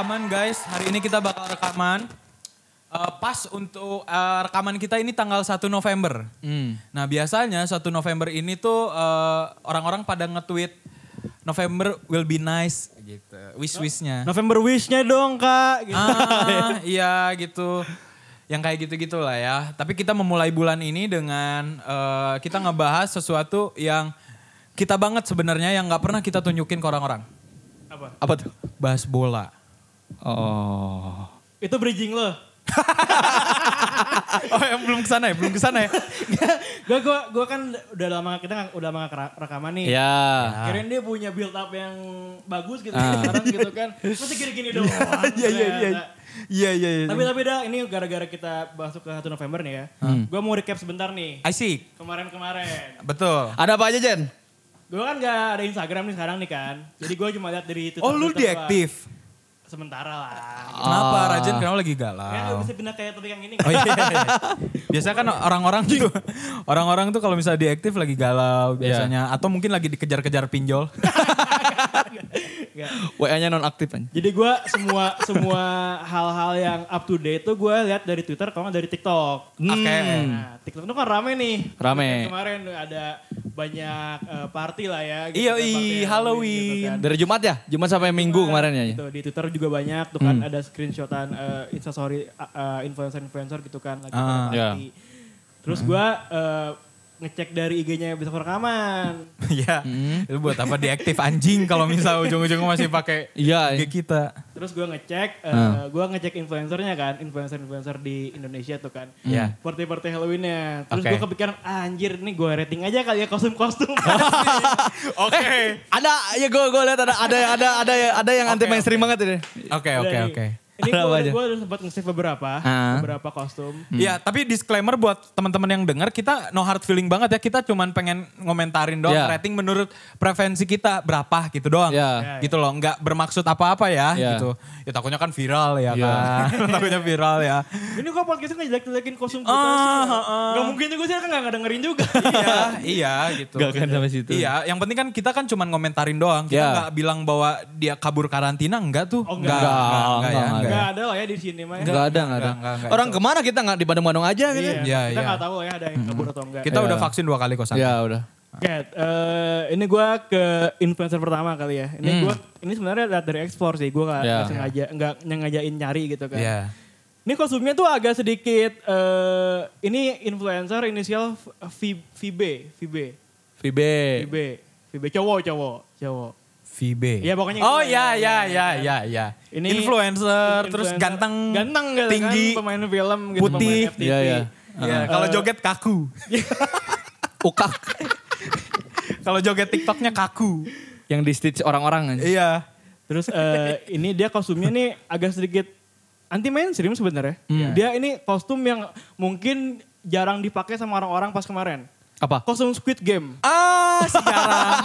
rekaman guys. Hari ini kita bakal rekaman. Eh, pas untuk eh, rekaman kita ini tanggal 1 November. Nah biasanya 1 November ini tuh eh, orang-orang pada nge-tweet November will be nice gitu. Wish-wishnya. November Wish-nya dong kak. Gitu. Ah, iya gitu. Yang kayak gitu-gitu lah ya. Tapi kita memulai bulan ini dengan eh, kita ngebahas sesuatu yang kita banget sebenarnya yang nggak pernah kita tunjukin ke orang-orang. Apa? Apa tuh? Bahas bola. Oh. Itu bridging lo. Oh yang belum ke sana ya, belum ke sana ya. gue gua, gua kan udah lama kita nggak- udah lama kera- rekaman nih. Ya. Kirain dia punya build up yang bagus gitu sekarang gitu kan. Masa gini-gini doang. Iya iya iya. Iya iya iya. Tapi tapi dah ini gara-gara kita masuk ke 1 November nih ya. Hmm. Gue mau recap sebentar nih. Asik. Kemarin-kemarin. Betul. Ada apa aja Jen? Gue kan gak ada Instagram nih sekarang nih kan. Jadi gue cuma lihat dari Twitter. Oh lu gua. Sementara lah. Kenapa Ah. Rajen kenapa lagi Kan galau? gak bisa pindah kayak topik yang ini. Oh iya. iya. Biasanya kan orang-orang tuh orang-orang tuh kalau misalnya diaktif lagi galau biasanya atau mungkin lagi dikejar-kejar pinjol. WA-nya non aktif kan? Jadi gue semua semua hal-hal yang up to date tuh gue lihat dari Twitter kalau dari TikTok. Oke. Nah, TikTok itu kan rame nih. Rame. Kemarin ada banyak eh, party lah ya. Iya, kan, Halloween. kan. Dari Jumat ya? Jumat sampai Minggu kemarin ya? Gitu, di Twitter juga banyak tuh kan ada screenshotan eh, instastory eh, influencer-influencer gitu kan lagi Ah. party. Terus gue eh, ngecek dari IG-nya besok rekaman. Iya. Itu buat apa diaktif anjing kalau misal ujung-ujungnya masih pakai Iya. IG kita. Terus gue ngecek, eh, Ah. gue ngecek influencernya kan, influencer-influencer di Indonesia tuh kan. Iya. Party-party Halloween-nya. Terus Oke. gue kepikiran, ah, anjir nih gue rating aja kali ya kostum-kostum. Oke. Ada, ya gue gue lihat ada ada ada ada ada yang anti Oke, mainstream banget ini. Oke oke oke. Ini gue apa aja? gue udah sempat nge-save beberapa, Ah. beberapa kostum. Iya, tapi disclaimer buat teman-teman yang dengar kita no hard feeling banget ya. Kita cuman pengen ngomentarin doang Iya. rating menurut preferensi kita berapa gitu doang. Iya. Gitu loh, nggak bermaksud apa-apa ya Iya. gitu. Ya takutnya kan viral ya Iya. kan. takutnya viral ya. Ini kok podcastnya ngejelek-jelekin kostum kita Ah, sih. ah, ah. Gak mungkin juga sih kan gak dengerin juga. iya, iya gitu. Gak akan sampai situ. Iya, yang penting kan kita kan cuman ngomentarin doang. Kita Iya. nggak bilang bahwa dia kabur karantina enggak tuh. Oh, enggak. enggak, Enggak, enggak, ya, enggak, enggak. Gak ada lah ya di sini mah. ya. Enggak ada, enggak ada. enggak, enggak, enggak. Orang ke mana kita nggak di Bandung-Bandung aja gitu. Iya, Iya, kita iya. gak tahu ya ada yang kabur atau enggak. Kita Iya. udah vaksin dua kali kok San. Ya udah. Oke, eh, ini gue ke influencer pertama kali ya. Ini gua ini sebenarnya lihat dari explore sih. Gue gak, Hmm. Ya. nggak sengaja, nggak nyengajain nyari gitu kan. Iya. Ini kostumnya tuh agak sedikit, eh ini influencer inisial V- VB, VB, Vibe. VB, VB cowok, cowok, cowok. VB. Iya, pokoknya Oh gitu. ya ya Iya, ya kan. ya ya. Ini influencer, terus Influencer. ganteng, ganteng gitu tinggi, kan, pemain film gitu, putih. pemain. Iya, iya. Iya, kalau joget kaku. Ukak. kalau joget TikToknya kaku. yang di stitch orang-orang aja. Iya. Terus eh, ini dia kostumnya nih agak sedikit anti mainstream sebenarnya. Hmm. Dia ini kostum yang mungkin jarang dipakai sama orang-orang pas kemarin. Apa? Kostum Squid Game. Ah, sekarang.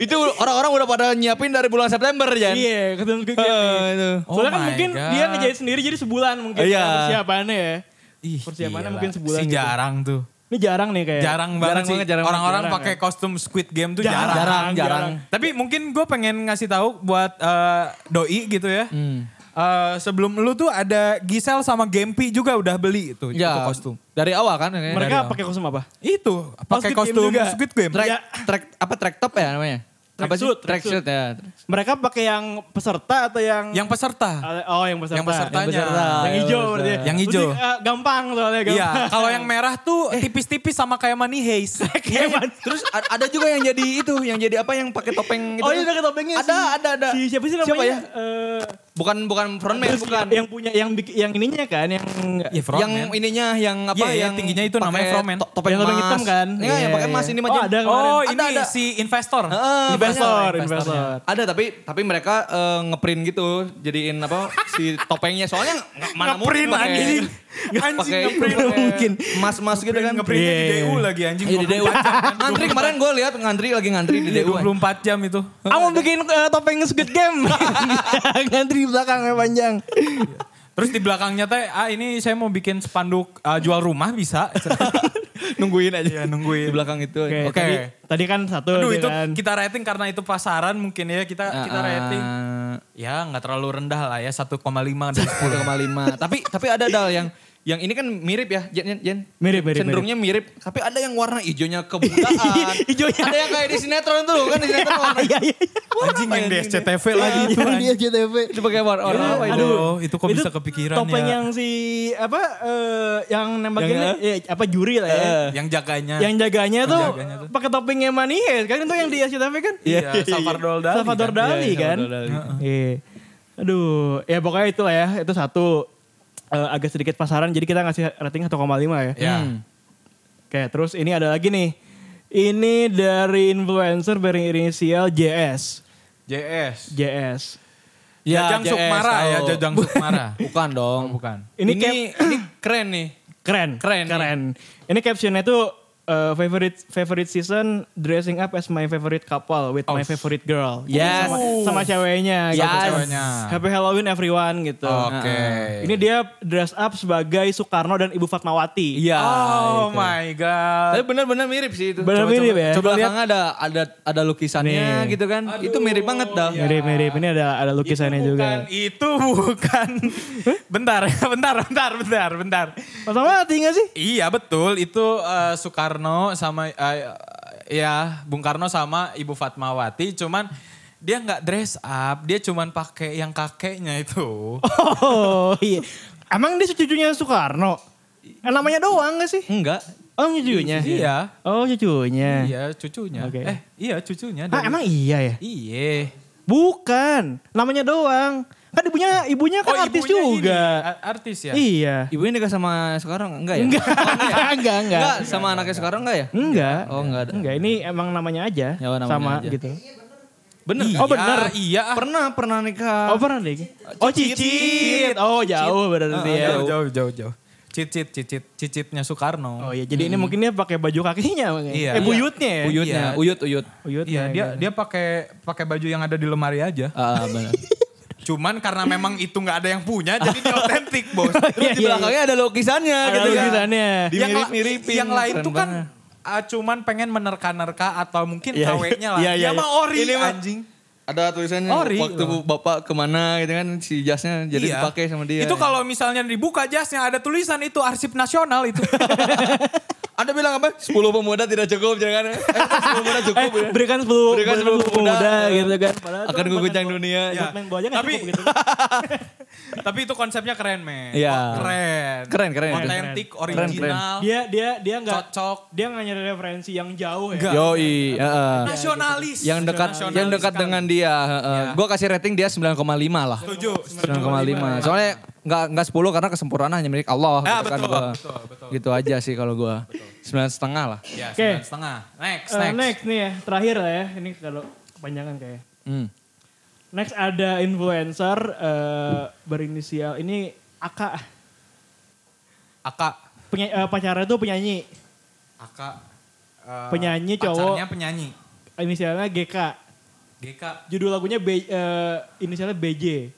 Itu orang-orang udah pada nyiapin dari bulan September ya. Iya, kostum Squid Game. Nih. itu. Oh Soalnya kan my mungkin God. dia ngejahit sendiri jadi sebulan mungkin Iya. persiapannya ya. Ih, Persiapannya gila. mungkin sebulan Si gitu. jarang tuh. Ini jarang nih kayak. Jarang banget Jarang sih. banget, Orang-orang pakai kostum Squid Game tuh Jarang, jarang. Jarang, jarang. Tapi mungkin gue pengen ngasih tahu buat eh, doi gitu ya. Hmm. Eh, sebelum lu tuh ada Gisel sama Gempi juga udah beli itu, itu Ya, kostum. Dari awal kan? Mereka pakai kostum apa? Itu pakai kostum juga. Squid Game. Track, Ya. track, apa track top ya namanya? apa sih? Tracksuit, Track tracksuit. suit ya. Mereka pakai yang peserta atau yang Yang peserta. Oh, yang peserta. Yang pesertanya. Yang, peserta. yang Yang hijau peserta. berarti. ya? Yang hijau. Berarti, eh, gampang soalnya gampang. Iya, kalau yang merah tuh tipis-tipis sama kayak Money Haze. Kayak mana? Terus a- ada juga yang jadi itu, yang jadi apa yang pakai topeng itu. Oh iya pakai topengnya Ada, si- ada, ada. Si siapa sih namanya? Siapa ya? Eh, Bukan bukan frontman, terus bukan. Yang punya yang yang ininya kan yang Iya, frontman. yang ininya yang apa Iya, iya, yang tingginya itu namanya frontman. to- topeng Yang topeng hitam kan? Enggak, yang Iya, pakai emas iya. ini mah Oh, ada Oh, ini si investor. Heeh, investor, investor. Ada tapi tapi mereka eh, ngeprint gitu, jadiin apa si topengnya soalnya nggak- mana pakai- anjing. Anjing, pakai ngeprint. Mungkin. emas-emas gitu kan. Ngeprintnya di Iya. DU lagi anjing. Iya di DU. 24 jam kan. Ngantri kemarin gue lihat ngantri lagi ngantri di Iya, DU. 24 jam itu. Aku mau bikin eh, topeng Squid Game. Ngantri di belakangnya panjang. Terus di belakangnya teh, ah ini saya mau bikin spanduk ah, jual rumah bisa. nungguin aja. Iya, nungguin. Di belakang itu. Oke, Oke. Tadi, tadi kan satu Aduh itu kan. kita rating karena itu pasaran mungkin ya kita kita Ah, rating ah, ya nggak terlalu rendah lah ya 1,5 dari 10. 10,5. tapi tapi ada dal yang yang ini kan mirip ya, Jen, Jen, Jen. Mirip, mirip, Cenderungnya mirip. tapi ada yang warna hijaunya kebudaan. Hijaunya. Ada yang kayak di sinetron tuh kan di sinetron warna. Iya, iya, iya. Anjing yang di SCTV lagi itu. Yang di. SCTV. Itu pakai warna, warna apa itu? Aduh, itu kok bisa kepikiran topeng ya? yang si apa eh, yang nembaknya Yang, eh, apa juri lah ya. Yang jaganya. Yang jaganya tuh pakai topengnya Manihes kan itu yang di SCTV kan? Iya, Salvador Dali. Salvador kan? Dali Iya, kan? Salvador Dali. Iya. Aduh, ya pokoknya itu lah ya. Itu satu eh, agak sedikit pasaran jadi kita ngasih rating 1,5 ya. Ya. Hmm. Oke, terus ini ada lagi nih. Ini dari influencer berinisial JS. JS. JS. Jajang JS, Sukmara ya, tahu. Jajang Sukmara. Bukan dong. Oh, bukan. Ini Ini, cap- ini keren nih. Keren. Keren nih. Keren. Ini captionnya tuh uh, favorite favorite season dressing up as my favorite couple with my favorite girl. Yes. Sama, sama ceweknya. Yes. gitu. Ceweknya. Happy Halloween everyone gitu. Oke. Ini dia dress up sebagai Soekarno dan Ibu Fatmawati. Iya. Oh itu. my god. Tapi benar-benar mirip sih itu. Benar Coba- mirip coba- ya. Coba belakangnya ada ada ada lukisannya Nih. gitu kan. Itu mirip banget dah. Mirip-mirip. Ini ada ada lukisannya itu juga. bukan, Itu bukan. bentar, bentar, bentar, bentar, bentar. Fatmawati gak sih? Iya betul, itu eh, Soekarno sama eh, ya Bung Karno sama Ibu Fatmawati, cuman dia nggak dress up, dia cuman pakai yang kakeknya itu. Oh iya. Emang dia cucunya Soekarno? Eh, namanya doang gak sih? Enggak. Oh cucunya? Iya. Oh cucunya. Iya cucunya. Oke. Eh iya cucunya. Ah dari- emang iya ya? Iya. Bukan, namanya doang. Kan ibunya ibunya kan artis ibunya ini, juga. a- artis ya? Iya. Ibunya nikah sama sekarang enggak ya? Enggak, enggak, enggak, enggak. Enggak, sama anaknya sekarang enggak ya? Enggak. Oh, enggak ada. Enggak, ini emang namanya aja. Ya, oh, namanya sama aja. gitu. Bener. Iya, Oh, bener. Iya. ah. Pernah pernah nikah. Oh pernah deh. Oh cicit. Oh jauh berarti ya. Jauh, jauh, jauh, jauh. Cicit, cicit, cicitnya Soekarno. Oh iya, jadi ini mungkin dia pakai baju kakinya. makanya. Iya. Eh buyutnya ya? Uyutnya, Iya. uyut uyut. Buyutnya. Iya, dia gitu. dia pakai pakai baju yang ada di lemari aja. Ah, benar. Cuman karena memang itu nggak ada yang punya, jadi dia otentik, bos. Terus Iya, di iya, belakangnya ada lukisannya Ada gitu kan. lukisannya. yang, la- Dimirip-miripin, yang lain keren tuh kan ah, cuman pengen menerka-nerka atau mungkin Iya, KW-nya lah. iya, iya, Dia iya. mah ori Ini anjing. Ada tulisannya Ori. waktu bapak ke mana gitu kan si jasnya jadi Iya. dipakai sama dia. Itu kalau misalnya dibuka jasnya ada tulisan itu arsip nasional itu. Anda bilang apa? 10 pemuda tidak cukup jangan. Eh, 10 pemuda Eh, cukup ya. berikan 10 Berikan 10 pemuda, pemuda, gitu kan. Padahal Akan buat- dunia. buat main bola aja Tapi- cukup gitu. Tapi itu konsepnya keren, men. Iya. Wah, Keren. Keren, keren. Otentik, Keren, original. Dia dia dia nggak Cocok. dia nggak nyari referensi yang jauh ya. Yoi, heeh. Nasionalis. Yang dekat Nasionalis yang dekat sekali. dengan dia, heeh. Iya. Gua kasih rating dia 9,5 lah. Setuju. 9,5. Soalnya nggak nggak 10 karena kesempurnaan hanya milik Allah. Ya, gitu kan betul, gua. betul, betul. Gitu aja sih kalau gua. Sembilan setengah lah. Ya, Oke. sembilan setengah. Next, Eh, next. next nih ya, terakhir lah ya. Ini kalau kepanjangan kayak. Hmm. Next ada influencer eh, berinisial ini Aka. Aka. Penya, eh, pacarnya tuh penyanyi. Aka. eh, Penyanyi cowok. Pacarnya penyanyi. Inisialnya GK. GK. Judul lagunya B, eh, inisialnya BJ.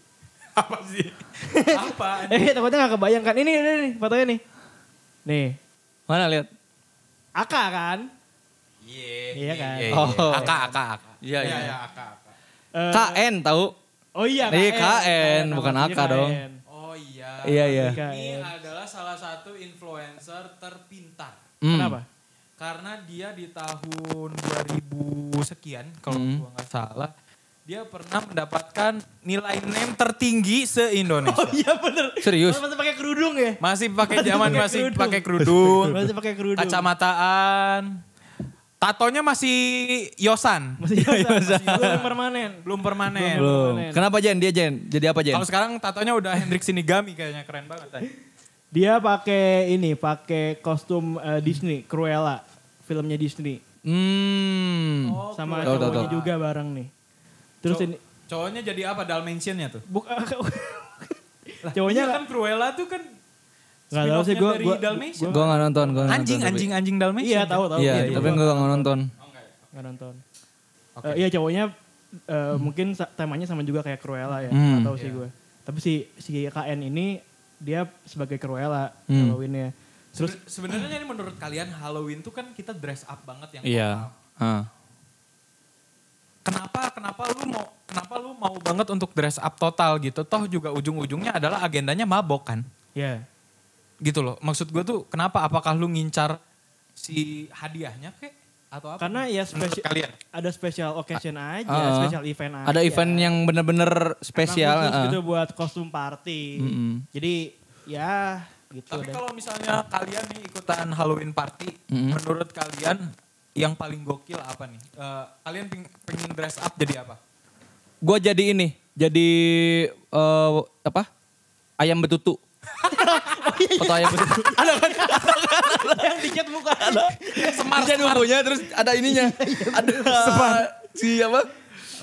Apa sih? Apa? Eh takutnya gak kebayangkan. Ini, ini, nih fotonya nih. Nih. Mana lihat? Aka kan? Iya. Iya kan? iya, Oh. iya. Aka, Aka, Aka. Iya, iya. iya, Aka, Aka. Eh, KN tahu? Oh iya Iya, KN. KN, bukan Aka dong. Oh iya. Iya, iya. Ini adalah salah satu influencer terpintar. Hmm. Kenapa? Karena dia di tahun 2000 sekian, kalau Hmm. gua nggak salah, dia pernah mendapatkan nilai name tertinggi se-Indonesia. Oh iya bener. Serius? Masih pakai kerudung ya? Masih pakai zaman masih pakai kerudung, Masih pakai kerudung. kacamataan. Tatonya masih Yosan, Masih biasa. Belum permanen. belum permanen. Belum. Permanen. Kenapa Jen? Dia Jen? Jadi apa Jen? Kalau sekarang tatonya udah Hendrik Sinigami kayaknya keren banget. eh. Dia pakai ini, pakai kostum eh, Disney, Cruella, filmnya Disney. Hmm. Sama Tahu, tahu, cowoknya juga bareng nih. Terus Cow- ini Cowoknya jadi apa? Dalmatiannya tuh? buka cowoknya Iya kan Cruella tuh kan Nggak tahu sih, gua- Dalmatian. Gua nggak nonton, gua anjing, nonton, anjing, anjing Dalmatian. Iya tahu tahu. Iya, Iya, tapi gua gua nggak nonton. nggak nonton. Oke. Eh, iya cowoknya eh, mungkin sa- temanya sama juga kayak Cruella ya. Hmm. Nggak tahu sih gue. Tapi si si KN ini dia sebagai Cruella Hmm. Halloweennya. Sebe- Sebenarnya ini menurut kalian Halloween tuh kan kita dress up banget yang Iya. total. Ah. Kenapa kenapa lu mau kenapa lu mau banget untuk dress up total gitu? Toh juga ujung-ujungnya adalah agendanya mabok kan? Ya. Gitu loh. Maksud gue tuh kenapa apakah lu ngincar si hadiahnya kek atau apa? Karena ya spesial kalian. ada special occasion aja, Ah. special event aja. Ada event yang bener-bener spesial. Ah. gitu buat kostum party. Mm-mm. Jadi ya gitu Tapi kalau misalnya kalian nih ikutan Halloween party, Mm-mm. menurut kalian yang paling gokil apa nih? Eh, kalian ping- pengen dress up jadi apa? Gue jadi ini, jadi eh, apa? Ayam betutu. Foto ayam betutu. ada kan? yang dikit bukan ada. Smart, Ada logonya terus ada ininya. ada si apa?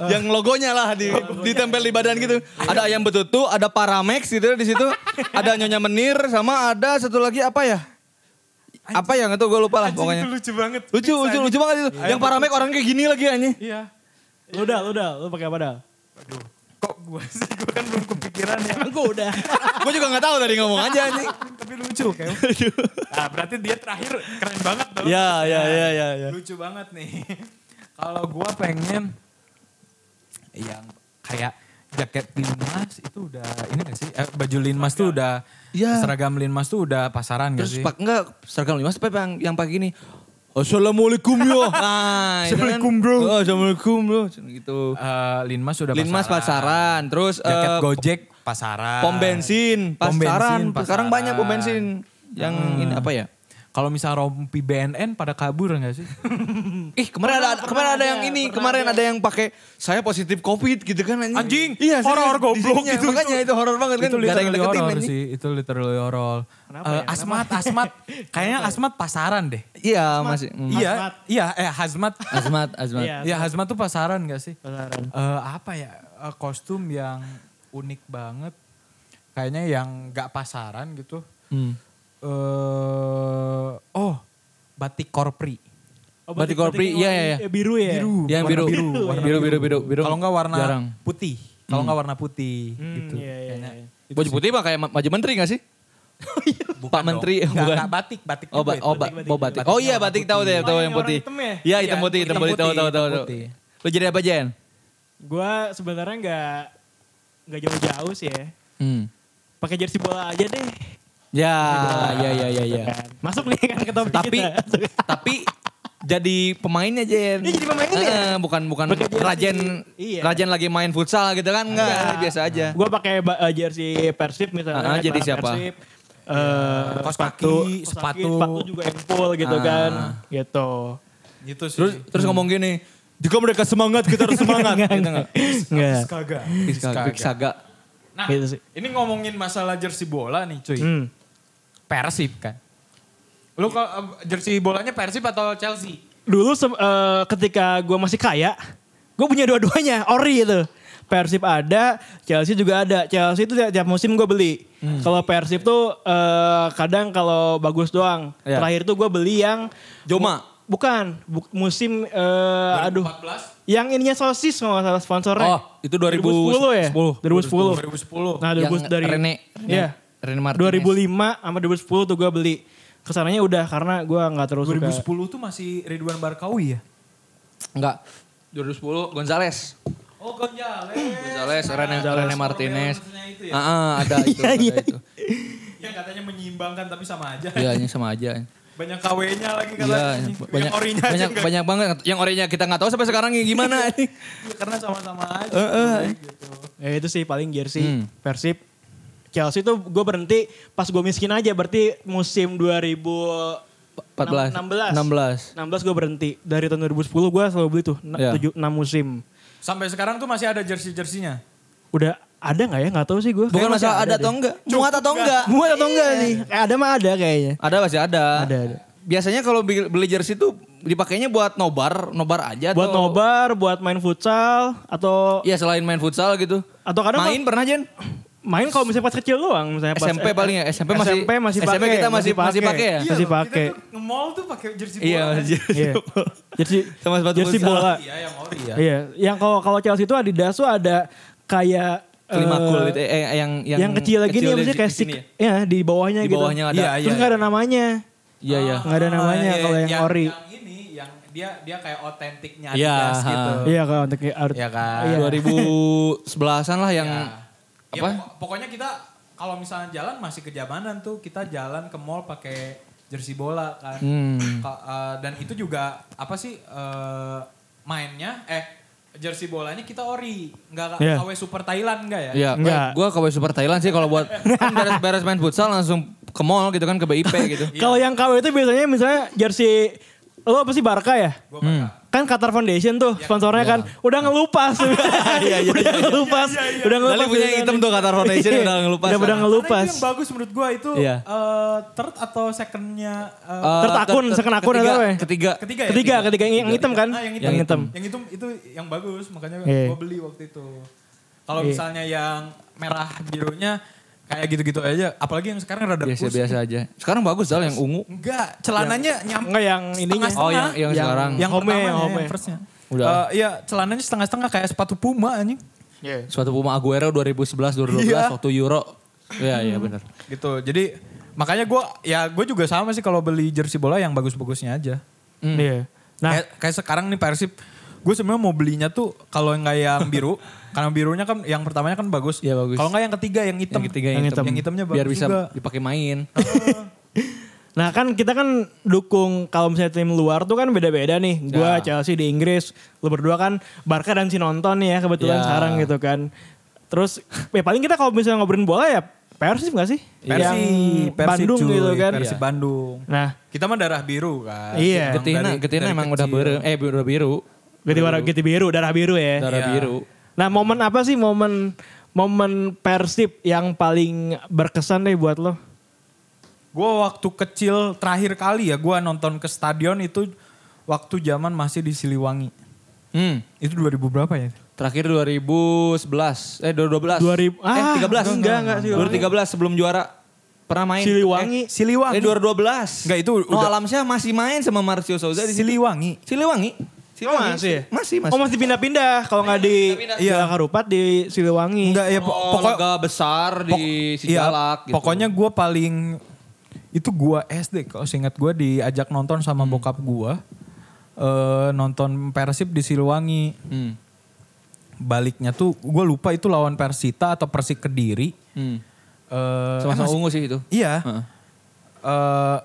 Yang logonya lah di ditempel di badan gitu. Ada ayam betutu, ada Paramex gitu di situ. ada Nyonya Menir sama ada satu lagi apa ya? Apa yang itu gue lupa lah pokoknya. lucu banget. Lucu, lucu, lucu banget itu. Yang Paramex orang kayak gini lagi anjing. Iya. Lu udah, lu udah, lu pakai apa dah? Aduh, kok gue sih? Gue kan belum kepikiran ya. Emang gue udah. gue juga gak tahu tadi ngomong aja anjing. Tapi lucu kayak. Nah, berarti dia terakhir keren banget dong. Ya, ya, ya, ya, ya. Lucu banget nih. Kalau gue pengen yang kayak jaket linmas itu udah ini gak sih? Eh, baju linmas tuh udah Iya. seragam linmas tuh udah pasaran gak Terus sih? pak enggak seragam limas tapi yang yang pakai gini. Assalamualaikum yo. Nah, itu kan. Assalamualaikum, bro. Oh, Assalamualaikum bro. Gitu. Eh, linmas sudah Linmas pasaran, terus Jaket eh, Gojek pasaran. pom bensin Pom pasaran. bensin, Sekarang pasaran. banyak pom bensin yang ini apa ya? Kalau misal rompi BNN pada kabur gak sih? Ih, kemarin ada kemarin ada yang ini, kemarin ada yang pakai saya positif Covid gitu kan anjing. Anjing, Iya, horor goblok sininya. gitu. Makanya itu horor banget kan. itu Gak ada yang literally anjing. sih, itu literally. Kenapa Eh, ya? asmat, asmat. Kayaknya asmat pasaran deh. Iya, masih. mm. Iya, Hazmat. iya, eh hazmat. Azmat, azmat. Iya. Iya, hazmat tuh pasaran gak sih? Pasaran. Eh, apa ya, eh, kostum yang unik banget. Kayaknya yang gak pasaran gitu. Hmm. Eh oh, batik korpri. Oh, Batik korpri, iya, iya, iya. eh, Biru ya? Biru. Yang Warna biru. biru, warna biru, biru, biru, biru. Kalau nggak warna Jarang. putih. Kalau nggak warna putih Hmm, gitu. Iya, iya, iya. itu Baju sih. putih mah kayak ma- maju menteri gak sih? Bukan Pak dong. Menteri, Nggak, bukan. nggak, batik, batik Oh, juga ba itu. oh, ba batik, oh, batik. batik. Oh iya, batik tahu deh, Oh, tahu yang yang warna putih. ya? Iya, hitam Iya, putih, hitam putih, tahu tahu tahu. Lu jadi apa, Jen? Gua sebenarnya nggak nggak jauh-jauh sih ya. Hmm. Pakai jersey bola aja deh. Ya, ya, ya, ya, ya. Kan. Masuk nih kan ke topik Tapi, kita. tapi jadi pemainnya Jen. Iya, jadi pemainnya. Eh, bukan bukan jersey. Rajen Iya. Rajen lagi main futsal gitu kan enggak, Enggak. biasa aja. Gua pakai eh, jersey Persib misalnya. Ah, jadi siapa? Persib. Eh, Kaos sepatu, kaki, sepatu. kaki, sepatu juga yang full gitu Ah. kan. Gitu. Gitu sih. Terus terus ngomong gini, jika mereka semangat kita harus semangat. gitu enggak? Enggak. Piskaga. Nah, Gitu sih. ini ngomongin masalah jersey bola nih cuy. Hmm. Persib kan. Lu kok eh, jersey bolanya Persib atau Chelsea? Dulu eh, ketika gue masih kaya, gue punya dua-duanya, ori itu. Persib ada, Chelsea juga ada. Chelsea itu tiap, tiap musim gue beli. Hmm. Kalau Persib tuh eh, kadang kalau bagus doang. Iya. Terakhir tuh gue beli yang Joma. bukan bu- musim eh, aduh 2014? yang ininya sosis kalau salah sponsornya. Oh, itu 2010 ya? 2010. 2010. Nah, Yang 2000 dari Rene. Iya. Rene Martinez. 2005 sama 2010 tuh gue beli. Ke sananya udah karena gue nggak terus suka. 2010 tuh masih Ridwan Barkawi ya? Enggak. 2010 Gonzales. Oh Gonzales. Gonzales, Rene, Gonzales. Rene Martinez. Itu ya? Ah, ah, ada itu, Iya, iya. ada itu. Yang katanya menyeimbangkan tapi sama aja. Iya, ini sama aja. Banyak KW-nya lagi Iya, katanya. banyak yang orinya banyak banyak banget. Yang orinya kita nggak tahu sampai sekarang ya gimana. Iya, Karena sama-sama aja. gitu. Ya itu sih paling jersey Hmm. Persib. Chelsea tuh gue berhenti pas gue miskin aja berarti musim 2016 14. 16. 16 gue berhenti. Dari tahun 2010 gue selalu beli tuh Iya. 7 6 musim. Sampai sekarang tuh masih ada jersey-jersinya. Udah ada nggak ya? Nggak tahu sih gue. Bukan masalah ada atau enggak. Muat atau enggak. Muat atau enggak nih? Eh, ada mah ada kayaknya. Ada pasti ada. Ada, ada. Biasanya kalau beli beli jersey tuh dipakainya buat nobar, nobar aja Buat atau nobar, buat main futsal atau Iya selain main futsal gitu. atau kadang main pernah Jen? Main kalau misalnya pas kecil doang misalnya pas SMP paling ya, SMP masih SMP masih SMP pakai kita masih masih pakai ya. Masih pakai. Tuh nge-mall tuh pakai jersey bola. Iya, kan? Iya. Jersey Sama sepatu jersey bola. Iya yang ori ya. Iya, yang kalau kalau Chelsea itu Adidas tuh ada kayak kelima Eh, cool itu eh, eh, yang yang yang, kecil lagi nih di- maksudnya kayak di stick ya di bawahnya Di gitu. bawahnya ada. Iya, iya. Terus nggak ada namanya. Iya iya. Nggak ada namanya Ah, kalau iya, yang ori. Yang ini, yang dia dia kayak otentiknya Iya, Adidas ha. gitu. Iya kalau untuk art. Iya kan. Iya. 2011-an lah yang Ya. Ya, apa? pokok- pokoknya kita kalau misalnya jalan masih kejamanan tuh kita jalan ke mall pakai jersey bola kan. Hmm. Ka- eh, dan itu juga apa sih eh, mainnya eh jersey bolanya kita ori, nggak Iya. KW Super Thailand enggak ya? Iya, Enggak. gue KW Super Thailand sih kalau buat kan beres-beres main futsal langsung ke mall gitu kan ke BIP gitu. Kalau yang KW itu biasanya misalnya jersey lo apa sih Barca ya? Gua pakai. Kan Qatar Foundation tuh sponsornya kan udah ngelupas. Iya, iya, udah ngelupas. Udah ngelupas. Lali punya yang hitam tuh Qatar Foundation Iya. udah ngelupas. Udah, udah Karena ngelupas. itu yang bagus menurut gua itu Iya. eh, third atau secondnya eh, Eh, Third akun, ter- second akun ketiga, atau apa ya? Ketiga. ketiga ya? Ketiga, ketiga yang hitam kan? Ah, yang hitam. Yang hitam. Yang hitam itu yang bagus makanya Iya. gue beli waktu itu. Kalau Iya. misalnya yang merah birunya kayak gitu-gitu aja, apalagi yang sekarang rada. Biasa-biasa aja. Sekarang bagus Zal yang ungu. Enggak, celananya nyampe Enggak yang ininya. Oh yang yang, Yang- sekarang. yang Home, pertama yang home. yang firstnya. Udah. Eh, iya, celananya setengah-setengah kayak sepatu Puma anjing. Suatu Puma Aguero 2011 2012 Iya. waktu Euro. Iya iya benar. Gitu. Jadi makanya gue ya gue juga sama sih kalau beli jersey bola yang bagus-bagusnya aja. Iya. Nah, kayak, kayak sekarang nih Persib, gue sebenarnya mau belinya tuh kalau nggak yang biru, karena birunya kan yang pertamanya kan bagus. Iya, bagus. Kalau nggak yang ketiga yang hitam. Yang ketiga yang, Yang hitam. hitam. Yang hitamnya bagus Biar bisa juga. dipakai main. Nah kan kita kan dukung kalau misalnya tim luar tuh kan beda-beda nih. Gua Ya. Chelsea di Inggris, lu berdua kan Barca dan si nonton nih ya kebetulan Ya. sekarang gitu kan. Terus ya paling kita kalau misalnya ngobrolin bola ya Persib gak sih? Persib, Yang Persib Bandung cuy, gitu kan. Persib Bandung. Nah, Kita mah darah biru kan. Iya. Getina, dari- Getina dari emang udah kecil. biru. Eh udah biru. Ganti warna ganti biru, darah biru ya. Darah Iya. biru. Nah, momen apa sih momen momen Persib yang paling berkesan deh buat lo? Gue waktu kecil terakhir kali ya gue nonton ke stadion itu waktu zaman masih di Siliwangi. Hmm. Itu 2000 berapa ya? Terakhir 2011. Eh 2012. 2000 eh ah, 13. enggak, enggak, Siliwangi. 2013 sebelum juara. Pernah main. Siliwangi. Eh, Siliwangi. eh 2012. Enggak, itu No udah- Alamsyah masih main sama Marcio Souza di situ. Siliwangi. Siliwangi. Oh, masih ya? Masih, masih. Oh masih pindah-pindah kalau nggak di Iya. Jalan Harupat di Siliwangi. Enggak ya po- oh, pokok lega besar di Iya, Sijalak gitu. Pokoknya gue paling itu gue SD kalau seingat gue diajak nonton sama bokap gue eh nonton Persib di Siliwangi. Hmm. Baliknya tuh gue lupa itu lawan Persita atau Persik Kediri. Hmm. Eh, Sama-sama eh, ungu sih itu. Iya. Heeh. Eh,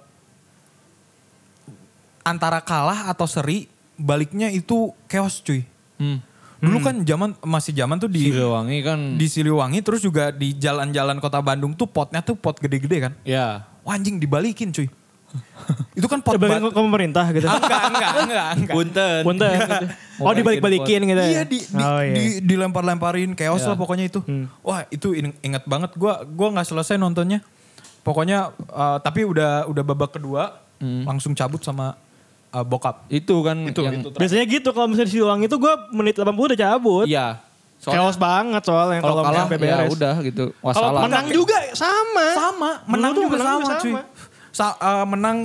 antara kalah atau seri baliknya itu chaos cuy. Hmm. Dulu kan zaman masih zaman tuh di Siliwangi kan. di Siliwangi terus juga di jalan-jalan kota Bandung tuh potnya tuh pot gede-gede kan. ya. Wah, anjing dibalikin cuy. itu kan pot bat- ke pemerintah gitu. enggak, enggak, enggak, enggak. Punten. Punten gitu. Oh dibalik-balikin gitu ya? Iya di, di, oh, iya. di, dilempar-lemparin chaos Iya. lah pokoknya itu. Hmm. Wah itu in- inget banget gua gua nggak selesai nontonnya. Pokoknya eh, tapi udah udah babak kedua Hmm. langsung cabut sama eh, bokap. Itu kan Itu, yang itu. Biasanya gitu kalau misalnya di Siliwangi itu gue menit 80 udah cabut. Iya. Chaos banget soalnya kalau kalah ya udah gitu. Kalau menang juga sama. Sama, menang juga menang sama, juga cuy. sama. Sa- eh, menang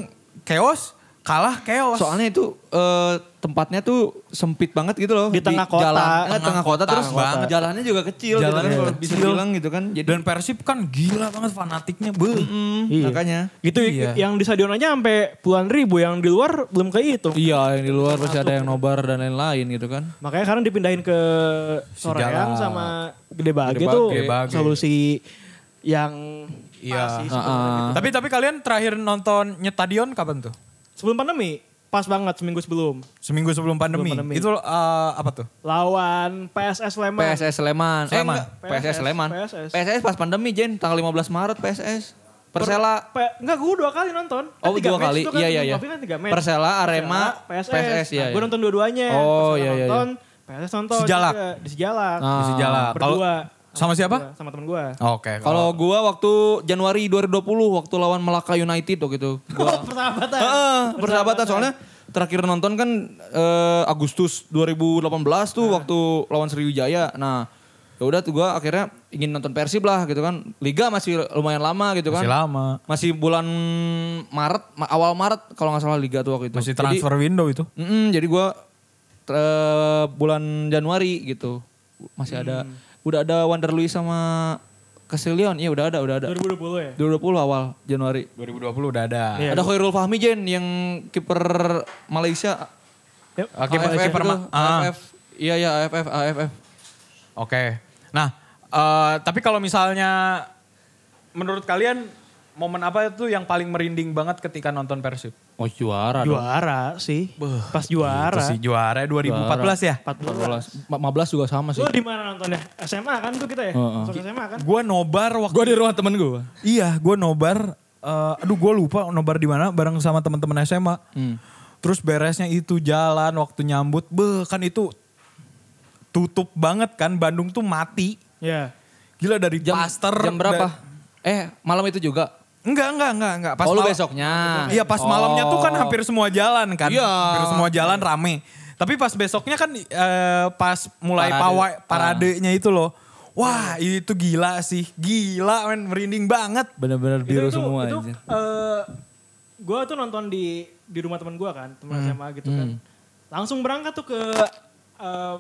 chaos, kalah chaos. Soalnya itu eh, tempatnya tuh sempit banget gitu loh. Di tengah kota. Jalan, eh, Tengah tengah kota, kota terus banget. jalannya juga kecil. Jalannya gitu kan, juga bisa kecil. bilang gitu kan. Jadi Dan Persib kan gila banget fanatiknya. Beuh. mm, Iya. makanya. Gitu Iya. yang di stadion aja sampai puluhan ribu yang di luar belum kehitung. Iya yang di luar pasti ada yang nobar dan lain-lain gitu kan. Makanya sekarang dipindahin ke Soreang sama Gede Bage Gede tuh Bage. Gede Bage. solusi yang Iya. sebenarnya. ah. Tapi tapi kalian terakhir nonton Nyetadion kapan tuh? Sebelum pandemi, pas banget seminggu sebelum. Seminggu sebelum pandemi. Sebelum pandemi. Itu eh, apa tuh? Lawan PSS Sleman. PSS Sleman. Eh, Sleman. enggak, PSS Sleman. PSS. PSS pas pandemi Jen tanggal 15 Maret PSS. Persela Pe- enggak, gue dua kali nonton. Kan Oh tiga dua match kali, kan, iya iya iya. Tapi kan tiga match. Persela, Arema, PSS. PSS, iya. Gue iya. nonton dua-duanya. Oh, Persela iya, iya, nonton, PSS nonton. Sejalak. juga. Di Sejalak. Ah. Di Sejalak. Kalau Berdua. Sama siapa? Gua, Sama temen gue. Oke. Kalau gua waktu Januari 2020 waktu lawan Melaka United waktu itu. Gua Persahabatan. Heeh, persahabatan soalnya terakhir nonton kan eh, Agustus 2018 tuh waktu lawan Sriwijaya. Nah, ya udah tuh gua akhirnya ingin nonton Persib lah gitu kan. Liga masih lumayan lama gitu kan. masih lama. Masih bulan Maret, ma- awal Maret kalau nggak salah liga tuh waktu itu. Masih Jadi- transfer window itu. Mm-mm, jadi gua eh, bulan Januari gitu. masih ada udah ada Wander Luiz sama Castellion. Iya udah ada, udah ada. 2020 ya? 2020 awal Januari. 2020 udah ada. Iya. ada Khairul Fahmi Jen yang kiper Malaysia. Yep. Ah, kiper- AFF kiper ah. AFF. Iya ya AFF AFF. Oke. Nah, eh, tapi kalau misalnya menurut kalian momen apa itu yang paling merinding banget ketika nonton Persib? Oh juara dong. Juara sih. Pas juara. Itu sih juara 2014 ya. 14. 15 juga sama sih. Lu di mana nontonnya? SMA kan tuh kita ya? Heeh. Masuk SMA kan? Gua nobar waktu Gue di rumah temen gue. Iya, gue nobar. eh, aduh, gue lupa nobar di mana bareng sama teman-teman SMA. Hmm. Terus beresnya itu jalan waktu nyambut, beh kan itu tutup banget kan. Bandung tuh mati. Iya. Gila dari Jam, Pasteur. jam berapa? da- Eh malam itu juga. Enggak, enggak, enggak, enggak. Pas oh lu mal- besoknya. Iya, pas malamnya tuh kan Oh. hampir semua jalan kan. Iya. Hampir semua jalan rame. Tapi pas besoknya kan eh, pas mulai Parade. pawai paradenya itu loh. Wah, itu gila sih. Gila men, merinding banget. Bener-bener biru itu, semua itu, aja. eh, gue tuh nonton di di rumah teman gue kan, teman SMA gitu kan. Langsung berangkat tuh ke eh,